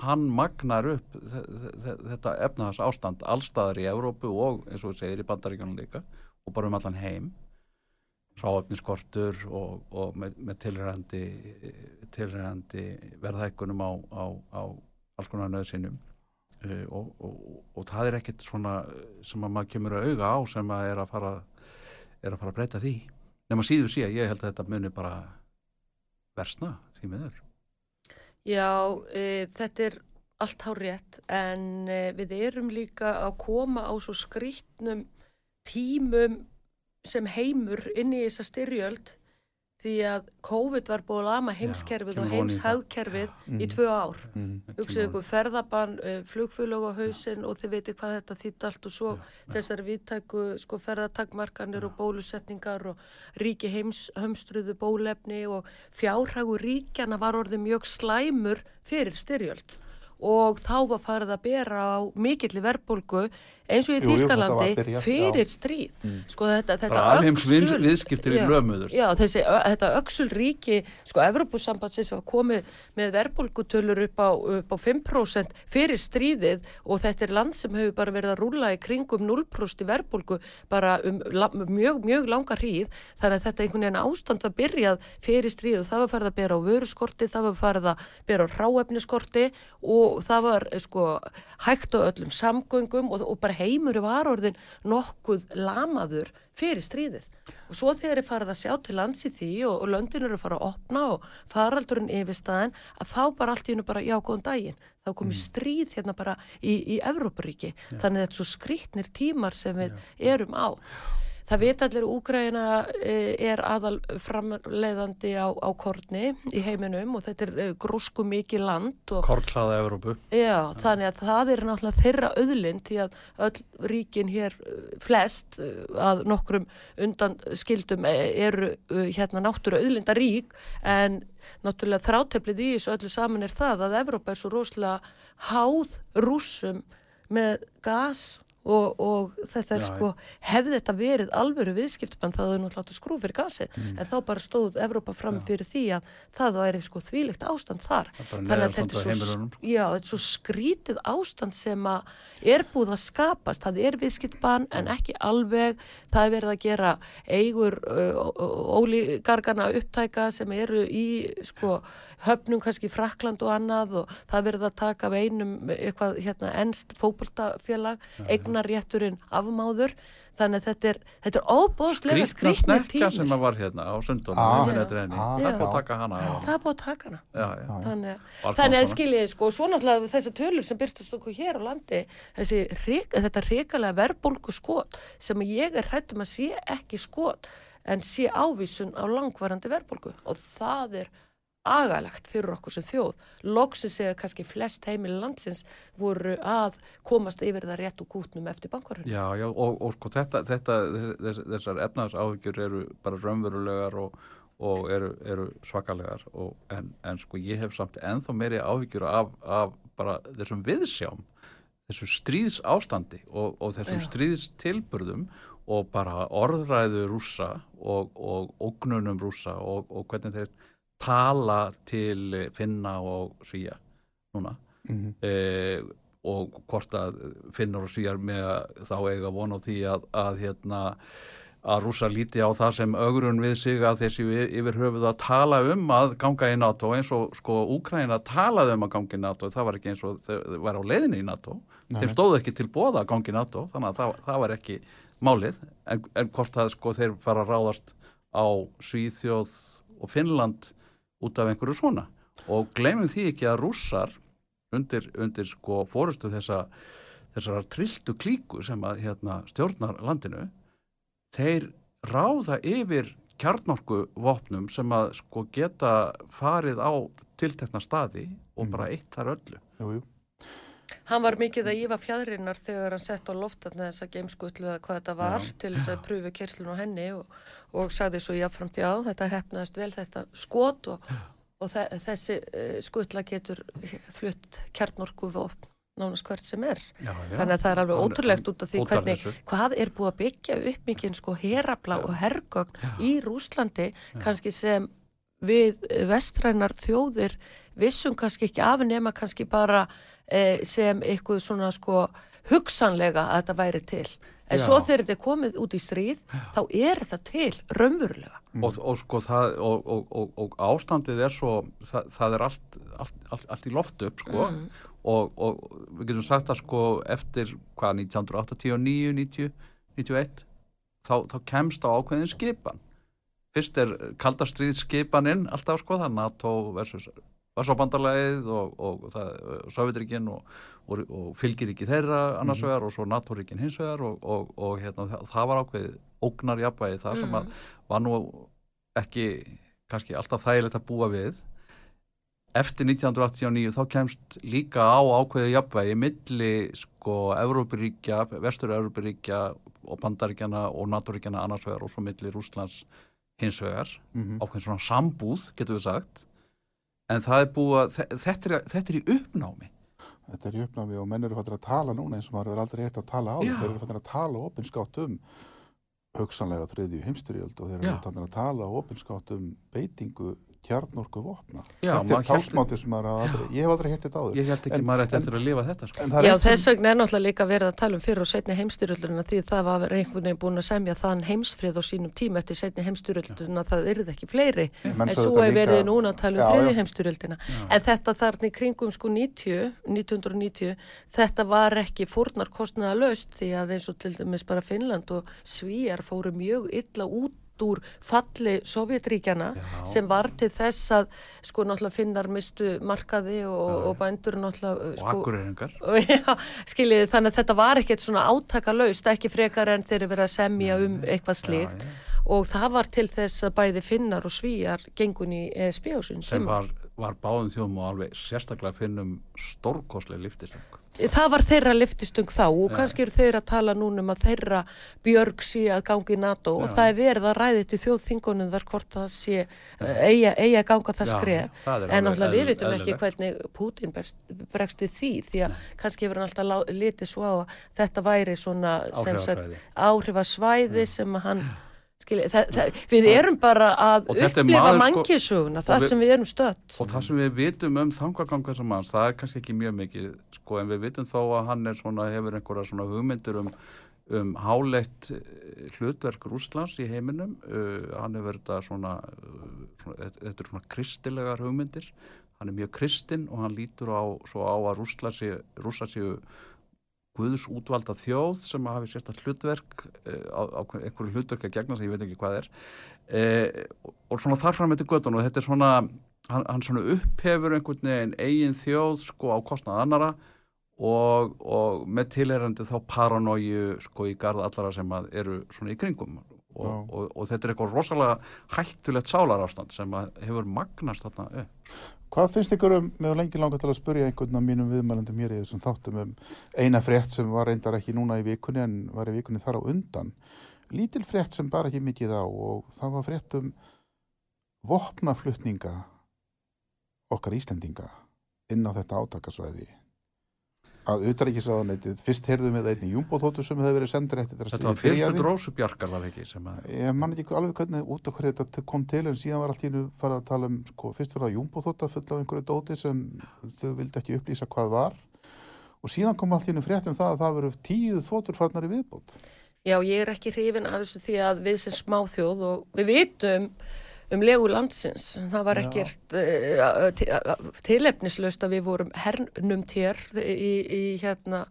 hann magnar upp þe- þe- þetta efnaðas ástand allstaðar í Evrópu og eins og við segir í bandaríkjunum líka og bara um allan heim. Ráöfniskortur og, með, með tilræðandi tilræðandi verðhækkunum á, á, á alls konar nöðsynjum uh, og, og, það er ekkit svona sem að maður kemur að auga á sem að er að fara er að fara að breyta því nema síður sé ég held að þetta muni bara versna því miður. Já, e, þetta er allt há rétt en e, við erum líka að koma á svo skrýtnum tímum sem heimur inn í þessa styrjöld því að COVID var búið að lama heimskerfið og kemur von í heimshagkerfið Mhm. í tvö ár. Mhm. Hugsið ykkur ferðabann, uh, flugfélög á hausinn og þið veitir hvað þetta þýtt allt og svo þessar viðtæku sko, ferðatakmarkanir og bólusetningar og ríki heims hömstruðu bólefni og fjárhagu ríkjana var orðið mjög slæmur fyrir styrjöld og þá var farið að bera á mikilli verðbólgu eins og í Þýskalandi fyrir stríð. Mm. Sko þetta, þetta öxul- viðskiptir í lömuður Já, þessi, þetta öxul ríki, sko, Evropasambandsins var komið með verðbólgutölur upp á, upp á 5% fyrir stríðið og þetta er land sem hefur bara verið að rúla í kringum 0% í verðbólgu bara um la, mjög, mjög langa hríð, þannig að þetta einhvern veginn ástand var byrjað fyrir stríðið, það var farið að bera á vöruskorti, það var farið að bera á ráefniskorti og það var, sko, hægt á öllum samgöngum og, og bara heimur var orðin nokkuð lamaður fyrir stríðið. Og svo þegar er farið að sjá til lands í því og, og löndin eru að fara að opna og faraldurinn yfirstaðin að þá bara allt í hennu bara já, góðan daginn. Þá komið stríð hérna bara í, í Evrópuríki. Þannig að þetta er svo skrýtnir tímar sem við erum á. Það veit allir Úgræna er aðal framleiðandi á, á korni í heiminum og þetta er eh, grósku mikið land og korklaða Evrópu. Já, þannig að það er náttúrulega þeirra auðlind því að öll ríkin hér uh, flest að nokkrum undan skildum eru hérna náttúru auðlinda rík en náttúrulega þráteflið í þessu öllu saman er það að Evrópa er svo rosalega háð rússum með gas og, og þetta er Já, sko hefði þetta verið alvöru viðskiptbann það hefði náttúrulega skrú fyrir gasið. Mm. en þá bara stóð Evrópa fram fyrir því að það væri sko þvílíkt ástand þar. Þannig að þetta er svo, sko. já, þetta er svo skrítið ástand sem að er búið að skapast, það er viðskiptbann en ekki alveg, það er verið að gera eigur uh, ólígargana upptæka sem eru í sko höfnum kannski Frakland og annað og það er verið að taka af einum eitthvað hérna ennst fótboltafélag, eignarrétturinn afmáður, þannig að þetta er, þetta er óbóðslega skrítnir snekka sem að var hérna á sundum Ah, það já. er Ah, búið að taka hana á Það er búið að taka hana. já, já. Þannig, að- þannig að konar. skiljiði sko, svo náttúrulega þessar tölur sem byrtast okkur hér á landi, þessi, þetta reikalega verðbólgu skot sem ég er hættum að sé ekki skot en sé ávísun á langvarandi verðbólgu og það er agalegt fyrir okkur sem þjóð. Loksins eða kannski flest heimili landsins voru að komast yfir það rétt og kútnum eftir bankarhörn. Já, já, og, og sko þetta, þetta þess, þessar efnagsáhyggjur eru bara raunverulegar og, og eru, eru svakalegar og, en, en sko ég hef samt ennþá meiri áhyggjur af, af bara þessum viðsjám þessu stríðs ástandi og, og þessum Já. stríðs tilburðum og bara orðræðu rússa og, ógnunum rússa og, og hvernig þeir tala til finna og svíja núna Mhm. eh, og hvort að finnur og svíjar með þá eiga von á því að, að hérna að rúsa líti á það sem ögrun við sig að þessi yfir höfuð að tala um að ganga í NATO eins og sko Úkraina talaði um að ganga í NATO það var ekki eins og þau var á leiðinni í NATO Nei. þeim stóð ekki til bóða að ganga í NATO þannig að það, það var ekki málið en, en hvort að sko þeir fara að ráðast á Svíþjóð og Finnland út af einhverju svona. Og gleymum því ekki að rússar undir, undir sko fórustu þessa þessar trilltu klíku sem að hérna, stjórnar landinu þeir ráða yfir kjarnorku vopnum sem að sko geta farið á tiltekna staði og bara eitt þar öllu. Jú, jú. Hann var mikið að ífa fjæðrinnar þegar hann sett á loftarna þessa geimskutlu eða hvað þetta var til þess að pröfu kerslun á henni og, og sagði svo jáfnframt já, þetta hefnaðist vel þetta skot og, og þe þessi uh, skutla getur flutt kjarnorku vopn nánast hvert sem er. Já, já. Þannig að það er alveg ótrúlegt út af því hvernig, hvað er búið að byggja upp mikið sko herabla og hergögn í Rúslandi, kannski sem við eh, vestrænar þjóðir vissum kannski ekki af nema kannski bara eh, sem eitthvað svona sko hugsanlega að þetta væri til. En Já. svo þegar þetta er komið út í stríð, þá er þetta til, raunverulega. og, og sko það og, og, og, og ástandið er svo það, það er allt, allt, allt, allt í loftu upp sko og, og við getum sagt að sko eftir hvað 1989, 90, 91 þá, þá kemst á ákveðin skipan fyrst er kaldastrýð skipaninn alltaf sko það er NATO versus Varsóbandarlegið og, og, það, Sovjetríkin og, og, og fylgiríki þeirra annars vegar og svo NATO-ríkin hins vegar og, og, og hérna, það, það var ákveðið ógnarjafvægi það sem að var nú ekki kannski alltaf þægilegt að búa við. Eftir 1989 þá kemst líka á ákveðið jafnvægi milli sko Evrópuríkja, vestur-Evrópuríkja og Bandaríkjana og NATO-ríkjana annars vegar og svo milli Rúslands hins vegar, Mhm. ákveðin svona sambúð getur við sagt en það er búið að, þe- þetta er, þetta er í uppnámi Þetta er í uppnámi og menn eru fattir að tala núna eins og maður er aldrei hægt að tala á. Já. Þeir eru fattir að tala opinskátt um hugsanlega þriðju heimstyrjöld og þeir eru fattir að tala opinskátt um beitingu kjarnorku vopna. Já, þetta er tálsmáti sem maður aldrei, ég hef aldrei heyrt þetta áður. ég held ekki En- maður ætti eftir að lifa þetta sko. Já, sem- þess vegna er náttúrulega líka verið að tala um fyrir og setni heimstyrjöldurina því það var einhvern veginn búin að semja þann heimsfrið á sínum tíma eftir setni heimstyrjöldurina það yrði ekki fleiri menn en svo er verið líka- núna að tala um Já, þriði já. heimstyrjöldina en þetta þarna í kringum sko 90 1990, þetta var ekki fórnar kostnaða laust því að eins og til dæmis bara Finnland og Svíjar fóru mjög illa út úr falli Sovjetríkjana Já. sem var til þess að sko náttúrulega finnar mistu markaði og, og bændur náttúrulega og sko, akkureyringar og já, skiljiði, þannig að þetta var ekkert svona átakalaust, ekki frekar en þeir eru verið að semja um eitthvað slíkt. já. og það var til þess að bæði finnar og svíjar gengun í ESB á sín sem var, var báðum þjóðum og alveg sérstaklega finnum stórkostlega liftistang Það var þeirra liftistung þá og kannski eru þeirra að tala núna um að þeirra björg sé að ganga í NATO og það er verið að ræði til þjóðþingunum þar hvort það sé uh, eigi, að ganga það skref. það en náttúrulega við vitum ekki hvernig Putin bregst við því því að kannski hefur hann alltaf litið svo á að þetta væri svona sem Áhrifasvæði. sem að hann skilji, það, það, við erum bara að upplifa maður, sko- það við- sem við erum stött og það sem við vitum um þangagang þessar manns, það er kannski ekki mjög mikið sko, en við vitum þó að hann svona, hefur einhverja svona hugmyndir um, um háleitt eh, hlutverk Rússlands í heiminum. Uh, hann hefur þetta svona, uh, svona þetta er svona kristilegar hugmyndir. Hann er mjög kristinn og hann lítur á, á að Rússa séu Guðs útvalda þjóð sem hafi sérsta hlutverk á, á einhverju hlutverk að gegna sem ég veit ekki hvað er. Uh, og, svona þar fram með göttun og þetta er svona hann, hann svona upphefur einhvern veginn eigin þjóð sko á kostnað annara og, og með tilherandi þá paranóju sko í garð allara sem að eru svona í kringum. Og, og, og þetta er eitthvað rosalega hættulegt sálarástand sem að hefur magnast þarna upp. Hvað finnst ykkur um, með lengi langar til að spurja einhvern af mínum viðmælendum hér í þessum þáttum um eina frétt sem var reyndar ekki núna í vikunni en var í vikunni þar á undan. Lítil frétt sem bara ekki mikið á og það var frétt um vopnaflutninga okkar Íslendinga inn á þetta átakasvæði. Að utaríkisraðanætið, fyrst heyrðum við einni júmbóþóttu sem hefði verið sendur eftir þetta Þetta var stríð byrjaði. fyrirspund Rósu Bjarkar var ekki sem að Ég man ekki alveg hvernig út af hverju þetta kom til en síðan var allt í hennu farið að tala um sko, fyrst var það júmbóþótta full af einhverju dóti sem þau vildi ekki upplýsa hvað var og síðan kom allt í hennu frétt um það að það veru tíu þóttur farnar í viðbót Já, ég er ekki hrifin af þessu því að við sem smáþjóð og við vitum um legu landsins. Það var ekkert uh, tilefnislaust að við vorum hernum tér í, í hérna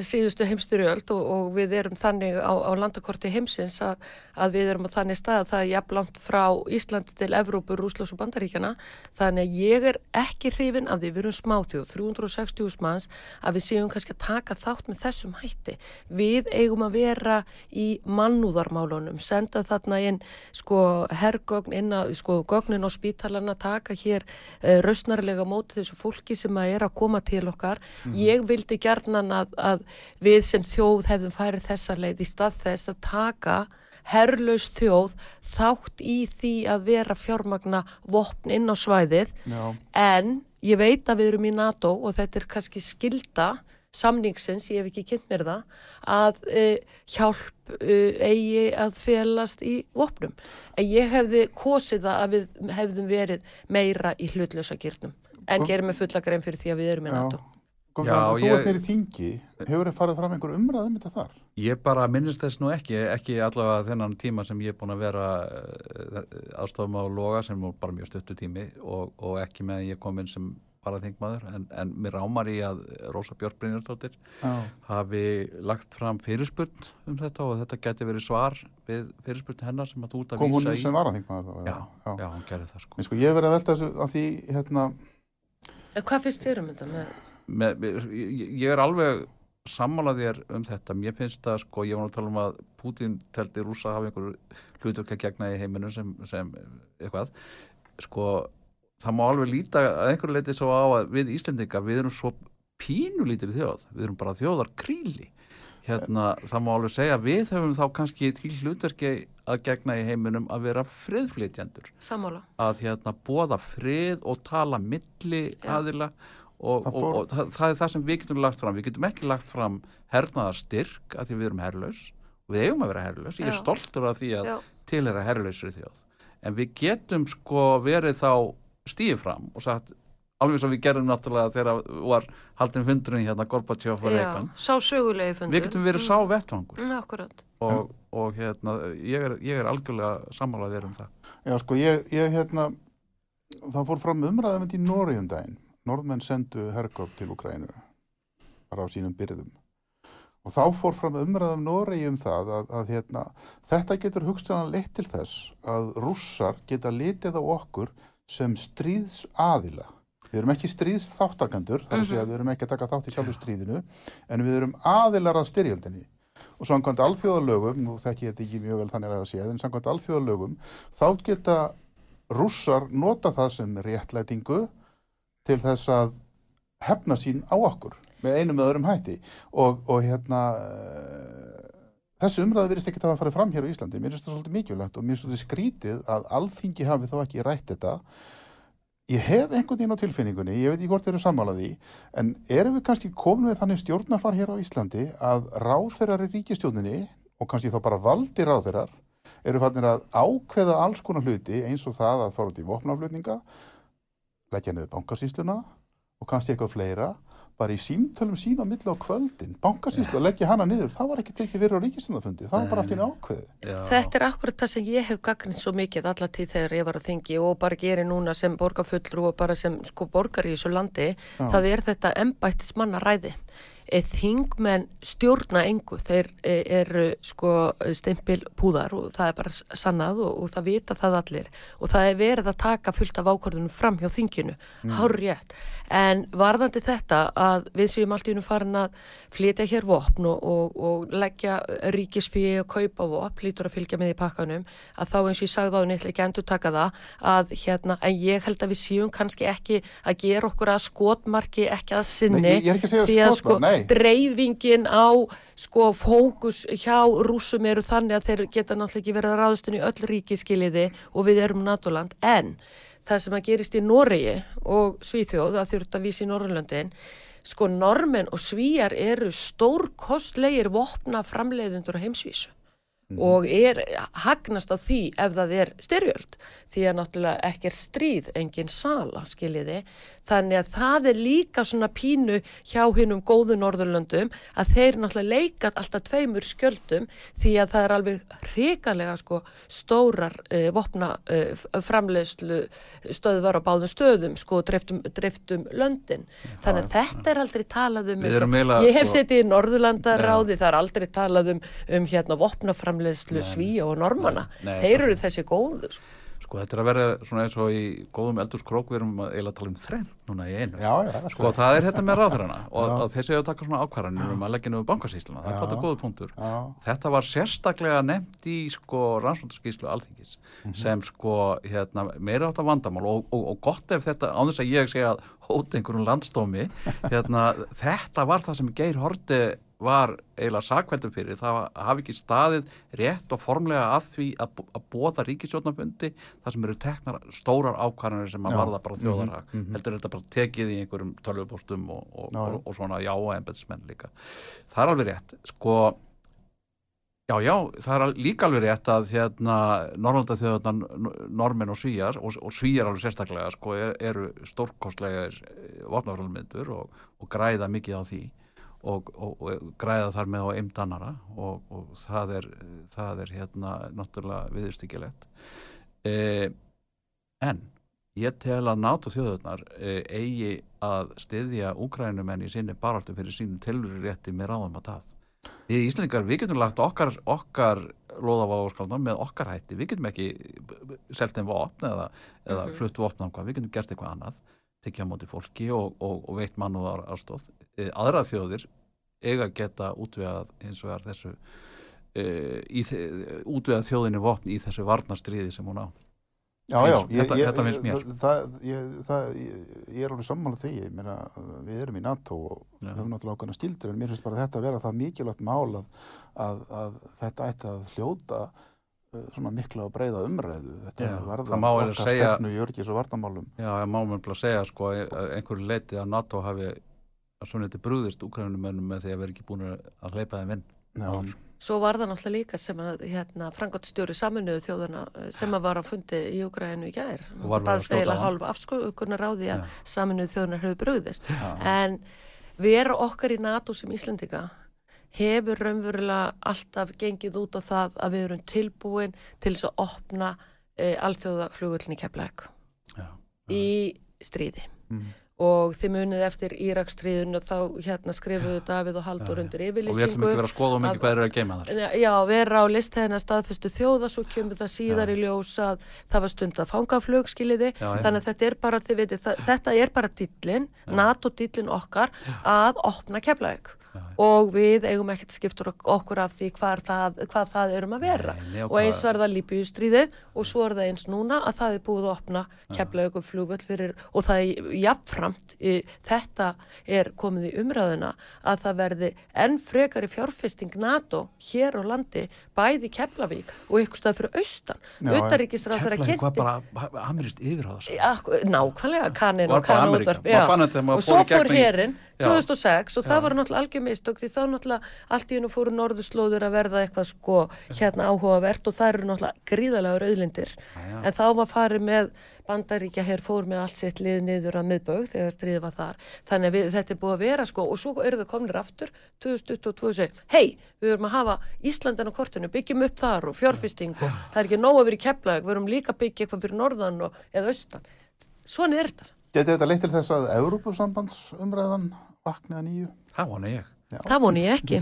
síðustu heimstyrjöld og, og við erum þannig á, á landakorti heimsins að, að við erum á þannig stað að það er jafnlangt frá Íslandi til Evrópu, Rúslands og Bandaríkjana þannig að ég er ekki hrifin af því við erum smáþjóð, 360 manns að við séum kannski að taka þátt með þessum hætti. Við eigum að vera í mannúðarmálunum senda þarna inn sko herrgögn inn að sko gögnin á spítalana taka hér uh, rausnarlega móti þessu fólki sem að er að koma til okkar. Ég vildi gerðnan að, að við sem þjóð hefðum farið þessa leið í stað þess að taka herrlaus þjóð þátt í því að vera fjármagna vopn inn á svæðið Já. en ég veit að við erum í NATO og þetta er kannski skilda samningsins, ég hef ekki kynnt mér það að uh, hjálp uh, eigi að felast í vopnum. En ég hefði kosið það að við hefðum verið meira í hlutlösa gyrnum en gerum við fulla grein fyrir því að við erum í NATO. Góðan, þú ég- ert neyri þingi, hefur þið farið fram einhver umræðum þetta þar? Ég bara minnist þess nú ekki, ekki allavega þennan tíma sem ég er búin að vera aðstofum á loga sem var bara mjög stuttu tími og, og ekki með að ég kom inn sem bara þingmaður en, en mér rámar í að Rósa Björk Brynjarsdóttir Já. hafi lagt fram fyrirspurn um þetta og þetta geti verið svar við fyrirspurn hennar sem að þú ert að Kom hún vísa í. sem varaþingmaður þá? Já, já. já, hún gerði það sko. En sko, ég verið að velta þessu að því, hérna, hvað finnst þér um þetta með? Með, ég, er alveg sammálað þér um þetta. Mér finnst það sko, ég var að tala um að Putin teldi rúsa hafa einhver hluturka gegna í heiminum sem, sem eitthvað. Sko, það má alveg líta að einhverju leiti svo á að við Íslendingar við erum svo pínulítir þjóð. Við erum bara þjóðar kríli hérna, það má alveg segja við höfum þá kannski til hlutverki að gegna í heiminum að vera friðflytjandur Sammála. að hérna bóða frið og tala milli aðila og, Það og, fór- og það, það er það sem við getum lagt fram. Við getum ekki lagt fram hernaðarstyrk að því við erum herlaus. Og við eigum að vera herlaus, ég er stoltur af því að Já. tilhera herlausri þjóð. En við getum sko verið þá stíið fram og sagt alveg svo við gerum náttúrulega þegar var haldin fundurinn hérna Gorbachev og Já, Reagan. sá sögulegi fundur. við getum verið sá vettvangur. Mm, akkurat. og, og hérna ég er, ég er algjörlega sammálað þér um það. Já sko, ég, ég hérna, það fór fram umræðum í Nóri um daginn. Norðmenn sendu hergóp til Ukrænu, bara á sínum byrðum. Og þá fór fram umræðum Nóri um það að, að hérna, þetta getur hugstanlega leitt til þess að rússar geta litið á okkur sem stríðs aðila. Við erum ekki stríðs þáttakandur, þar að segja við erum ekki að taka þátt í sjálfu stríðinu, en við erum aðilar að styrjöldinni. Og samkvæmt alþjóðalögum, nú þekki ég þetta ekki mjög vel þannig að sé, en samkvæmt alþjóðalögum, þá geta rússar nota það sem réttlætingu til þess að hefna sín á okkur með einum eða öðrum hætti. Og, og hérna eh, þessi umræði virðist ekki að fara fram hér á Íslandi. Mér finnst það svolítið mikilvægt og mér finnst þetta skrítið að alþingi hafi þó ekki rætt þetta. Ég hef einhvern veginn á tilfinningunni ég veit ekki hvort þeir eru sammálaði en erum við kannski komin við þannig stjórnafar hér á Íslandi að ráðherrar í ríkistjórninni og kannski þá bara valdi ráðherrar eru fannir að ákveða alls konar hluti eins og það að fara út í vopnaflutninga leggja niður bankasýsluna og kannski eitthvað fleira bara í símtölum sín á milli á kvöldin bankasýslu að leggja hana niður það var ekki tekið fyrir á ríkistundafundi það var bara allt í Já. Þetta er akkurat það sem ég hef gagnið svo mikið alla tíð þegar ég var að þingi og bara gerir núna sem borgarfullur og bara sem sko borgar í þessu landi, það er þetta embættis mannaræði. Þingmenn stjórna engu, þeir e, eru sko stempil púðar og það er bara sannað og, og það vita það allir og það er verið að taka fullt af ákvörðunum fram hjá þinginu, mm. hár rétt. En varðandi þetta að við séum allt í unum farin að flytja hér vopn og, og, og leggja ríkisfíi og kaupa vopn, lítur að fylgja með í pakkanum, að þá eins og ég sagði á henni, ekki endur taka það, að hérna, en ég held að við séum kannski ekki að gera okkur að skotmarki, ekki að sinni, Nei, ég- ég að að dreifingin á sko fókus hjá rúsum eru þannig að þeir geta náttúrulega ekki verið að ráðast inn í öll ríkiskiliði og við erum Natoland, en það sem að gerist í Noregi og Svíþjóð, það þurft að vísa í Norrlöndin, sko normenn og svíjar eru stórkostlegir vopna framleiðundur á heimsvísu og er hagnast á því ef það er styrjöld því að náttúrulega ekki er stríð engin sala skiljiði þannig að það er líka svona pínu hjá hinnum góðu Norðurlöndum að þeir náttúrulega leika alltaf tveimur skjöldum því að það er alveg hrikalega sko stórar uh, vopna uh, framleiðslu stöðvar á báðum stöðum sko dreiftum, dreiftum löndin. Þannig að þetta er aldrei talað um ég hef sko- setið í Norðurlandaráði það er aldrei talað um, um hérna vopnaframleiðslu svíja og normana Nei, þeir eru þessi góðu sko. Sko þetta er að vera svona eins og í góðum eldurskrók við erum að eiginlega tala um þrenn núna í einu. Já, já, Sko það er þetta með ráðurana og, Já. og þessi að taka svona ákvarðanir um að leggja niður bankasýsluna, það er Já. þetta góðu punktur. Já, Þetta var sérstaklega nefnt í sko rannsóndarskíslu alþingis Mhm. sem sko hérna meira átt að vandamál og, og, og gott ef þetta, án þess að ég segja að hóta einhverjum landstómi, hérna þetta var það sem Geir Horti var eiginlega sakveldum fyrir, það hafi ekki staðið rétt og formlega að því að, að bóða ríkisjónafundi það sem eru teknar stórar ákvarðanir sem að varða bara þjóðarhag. Mhm, mhm. heldur þetta bara tekið í einhverjum tölvupóstum og, og, og, og svona já og embetsmenn líka. Það er alveg rétt, sko já, já, það er líka alveg rétt að hérna Norrlanda þjóðarnar, normin og svíjar og, svíjar alveg sérstaklega sko, er, eru stórkostlegar vopnafrælmyndur og, og græða mikið á því og, og, og græða þar með á eimdannara og, og það er það er hérna náttúrulega viðurstyggilegt eh, en ég tel að NATO þjóðurnar eh, eigi að styðja úkrænumenn í sinni baráttu fyrir sínum tilvöru rétti með ráðum að það Við Íslandingar, við getum lagt okkar, okkar loðaváðskaldan með okkar hætti, við getum ekki selt þeim vopn eða, eða Mhm. flutt vopn á hvað, við getum gert eitthvað annað tekja á móti fólki og, og, og veitt mann og aðstóð. Aðra þjóðir eiga að geta útvegað eins og er þessu e, þe- útvegað þjóðinni vopn í þessu varnarstríði sem hún á. já, já þetta- þetta finnst mér. Það, það, ég, það, ég, ég er alveg sammála því, ég meina, við erum í NATO og Já. við höfum náttúrulega ákveðna skildur en mér finnst bara þetta að vera það mikilvægt mál að, að, að þetta ætti að hljóta uh, svona mikla og breyða umræðu þetta Já, varða það má okkar segja- Já, ég má mér bara segja sko einhverju leiti að NATO hafi að svona þetta brúðist úkrænumönnum með því að vera ekki búin að hleypa þeim inn. Já, svo var það náttúrulega líka sem að hérna, frangotstjóri saminuðu þjóðana eh, sem að var að fundi í Úgrænu í gær Og var verið að baðst eiginlega hálf afskugunar á því að Já. saminuðu þjóðanar höfðu brugðist já, en vera okkar í NATO sem Íslendinga hefur raunverulega alltaf gengið út á það að við erum tilbúin til þess að opna e, alþjóðaflugullin í Keflæk Já. í stríði Mm. Og þið munið eftir Írakstríðun og þá hérna skrifuðu Davíð og Haldur Já, undir Og við ætlum yfirlýsingu ekki vera að skoða um ekki hvað er að geima þar. Já, vera á listhæðina staðfestu þjóða svo kemur það síðar í ljós að það var stund að fanga flugskiliði þannig að þetta er bara, þið veitir, þetta er bara dýllin, NATO-dýllin okkar að opna keflaug Já. og við eigum ekkert skiptur ok- okkur af því hvar það, hvað það erum að vera Nei, nei, og eins hvað- verða Líbíustríðið og svo er það eins núna að það er búið að opna keflaugum flugvöld fyrir og það er jafnframt í, þetta er komið í umræðuna að það verði enn frekari fjárfesting NATO hér á landi bæði Keflavík og ykkur stað fyrir austan Já, utanríkisráð þeirra Keflavík var kynnti bara amirist yfir á þessu. Akkur, nákvæmlega kannin og Ameríka. útvarp og svo í fór í- herin Já. 2006 og það Já. var náttúrulega algjör mistök því þá náttúrulega allt í hennu fóru norðurslóður að verða eitthvað sko hérna áhugavert og það eru náttúrulega gríðalega auðlindir. En þá var farið með bandaríkja hér fór með allt sitt lið niður að miðbögg þegar stríðið var þar. Þannig að við, þetta er búið að vera sko og svo eru þau komnir aftur 2022 og segja hei, við verum að hafa Íslandin á kortinu, byggjum upp þar og fjárfesting og það er ekki nóg að vera í keflaug, við verum líka að byggja eitthvað fyrir norðan og, eða austan. Svona er þetta. Geti þetta leitt til þess að Evrópusambandsumræðan vaknaði nýju? Það vona ég. Það voni ég ekki.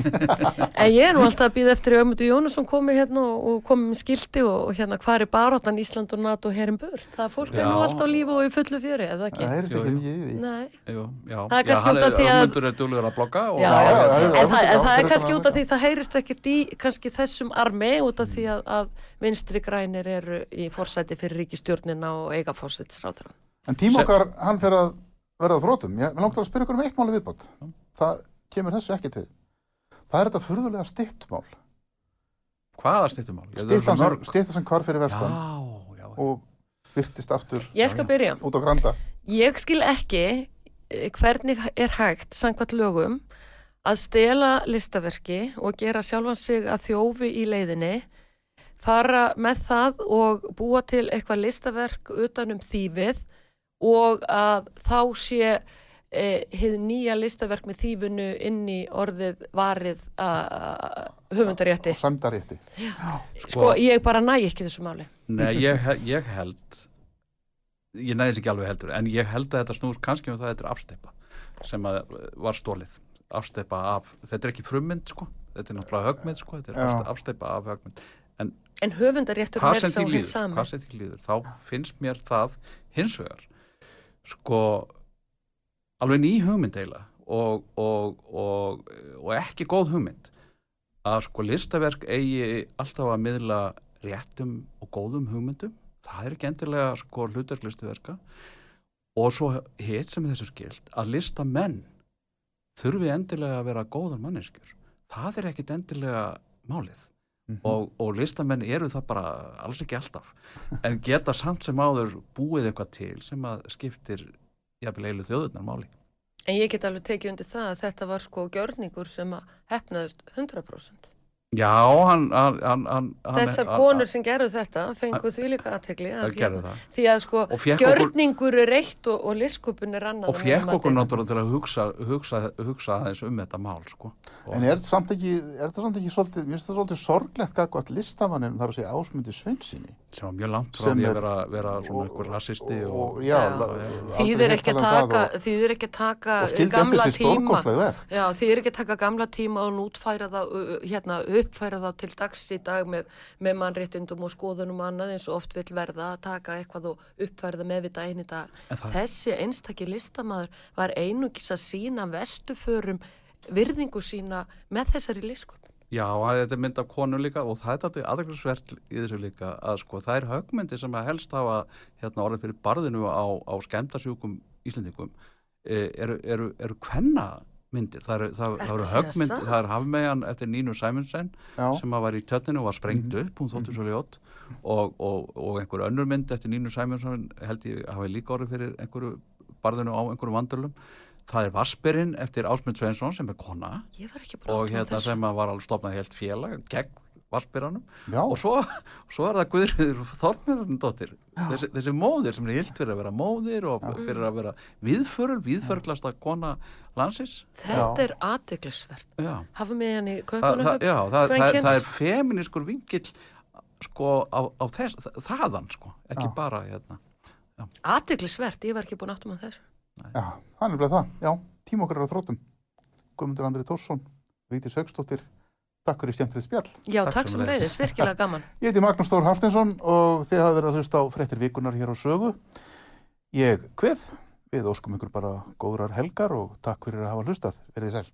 en ég er nú alltaf að býða eftir að Ömundur Jónasson komi hérna og, og komi með skildi og, og hérna hvar er baróttan Ísland og NATO herin burt. Það er fólk er nú Já. alltaf á lífi og í fullu fjöri, eða ekki? Það heyrist Jú, ekki mikið í því. Nei. Jú, já. Það er kannski já, út af því að- Ögmundur er duglegur að blogga og Já, já, já, já, en, það, já, en það fyrir er kannski út af að- því það heyrist ekkert í kannski þessum armi út af því að, að vinstri grænir eru í forsæti fyrir ríkistjórnina og eiga forsætisráðurann. En tíma Se- okkar, hann fer að verða að þrótum. Ég vil langt að spyrja ykkur um eitt máli viðbót. Það kemur þessu ekki til. Það er þetta furðulega stittmál. hvaða stýttumál? Stittan sem, sem hvar fyrir vestan Já, já. og virtist aftur út á granda. Ég skil ekki eh, hvernig er hægt, samkvæmt lögum, að stela listaverki og gera sjálfan sig að þjófi í leiðinni fara með það og búa til eitthvað listaverk utanum þýfið og að þá sé eh, hið nýja listaverk með þýfinu inn í orðið varið að höfundarétti. Samdarétti. Sko, ég bara næ ekki þessu máli. Nei, ég, ég held ég næði þessi ekki alveg heldur en ég held að þetta snúst kannski um það að þetta er afsteipa sem að var stólið afsteipa af, þetta er ekki frummynd sko, þetta er náttúrulega högmynd sko þetta er afsteipa af högmynd En höfundaréttur hvað er sá hins sami. hvað sem því líður þá finnst mér það hins vegar sko alveg ný hugmynd eiginlega og, og, og, og ekki góð hugmynd að sko listaverk eigi alltaf að miðla réttum og góðum hugmyndum. Það er ekki endilega sko hlutverk listaverka. Og svo hitt sem þessu skilt að listamenn þurfi endilega að vera góðar manneskjur. Það er ekkit endilega málið Mhm. og, og listamenn eru það bara alls ekki alltaf en geta samt sem áður búið eitthvað til sem að skiptir jafnvel eilu þjóðurnar máli En ég get alveg tekið undir það að þetta var sko gjörningur sem að hefnaðust 100%. Já, hann, hann, hann, hann Þessar hann, konur sem gerðu þetta fengu því líka aðtegli það því að sko gjörningur er eitt og, og liskupun er annað og að mínu okkur náttúrulega til að hugsa, hugsa, hugsa aðeins um þetta mál sko. og, En er þetta samt ekki, er þetta samt ekki svolítið, mér finnst það svolítið sorglegt gagvart listamannin þar að segja ásmundi Svensinni. sem var mjög langt frá því að vera, vera svona einhver rassisti og, Þýðir aldrei ekki að um taka, það þýðir ekki að taka gamla tíma. Já, þýðir ekki að taka gamla tíma og nútfæra það, hérna, uppfæra það til dags í dag með, með mannréttindum og skoðunum og annað eins og oft vill verða að taka eitthvað og uppfæra það með við daginn í dag. Þessi einstakki listamaður var einungis að sína vestuförum virðingu sína með þessari liskup. Já, þetta er mynd af konu líka og það er þetta aðeinsvert í þessu líka að sko það er högmyndi sem að helst hafa hérna orðið fyrir barðinu á, á skemmtasjúkum Íslendingum e, eru, eru, eru kvenna myndir, það eru, það, það eru að satt? það er hafmegan eftir Nínu Sæmunsen Já, sem að var í tjötninu og var sprengt Mhm. upp, hún þóttu svo ljót. Og, og, og einhver önnur mynd eftir Nínu Sæmunsen held ég hafi líka orðið fyrir einhverju barðinu á einhverjum vandurlum það er Vasperinn eftir Ásmund Sveinsson sem er kona. Ég var ekki bara og hérna sem að var alveg stofnað helt félag gegn Vassbyrjanum já, og svo, svo er það Guðriður Þormjörnundóttir þessi, þessi móðir sem er hilt fyrir að vera móðir og fyrir að vera viðförul viðförglasta kona landsins Þetta Já. er aðteglisvert. já, Hafa mig hann í það, það, já það, það, er feminískur vingill sko á, á þess, þaðan sko, ekki Já. bara hérna Aðteglisvert, ég var ekki búin áttum að þessu. já, það er nefnilega það. Já, tíma okkar er á þróttum. Guðmundur Andri Tórsson, Vigdís Haugstóttir, takk fyrir skemmtilegt spjall. Já, Takk takk sem reyðis, virkilega gaman. Ég heiti Magnús Stór Hafsteinsson og þið hafa verið að hlusta á fréttir vikunar hér á sögu. Ég kveð, við óskum ykkur bara góðrar helgar og takk fyrir að hafa hlustað. Verðið sæl.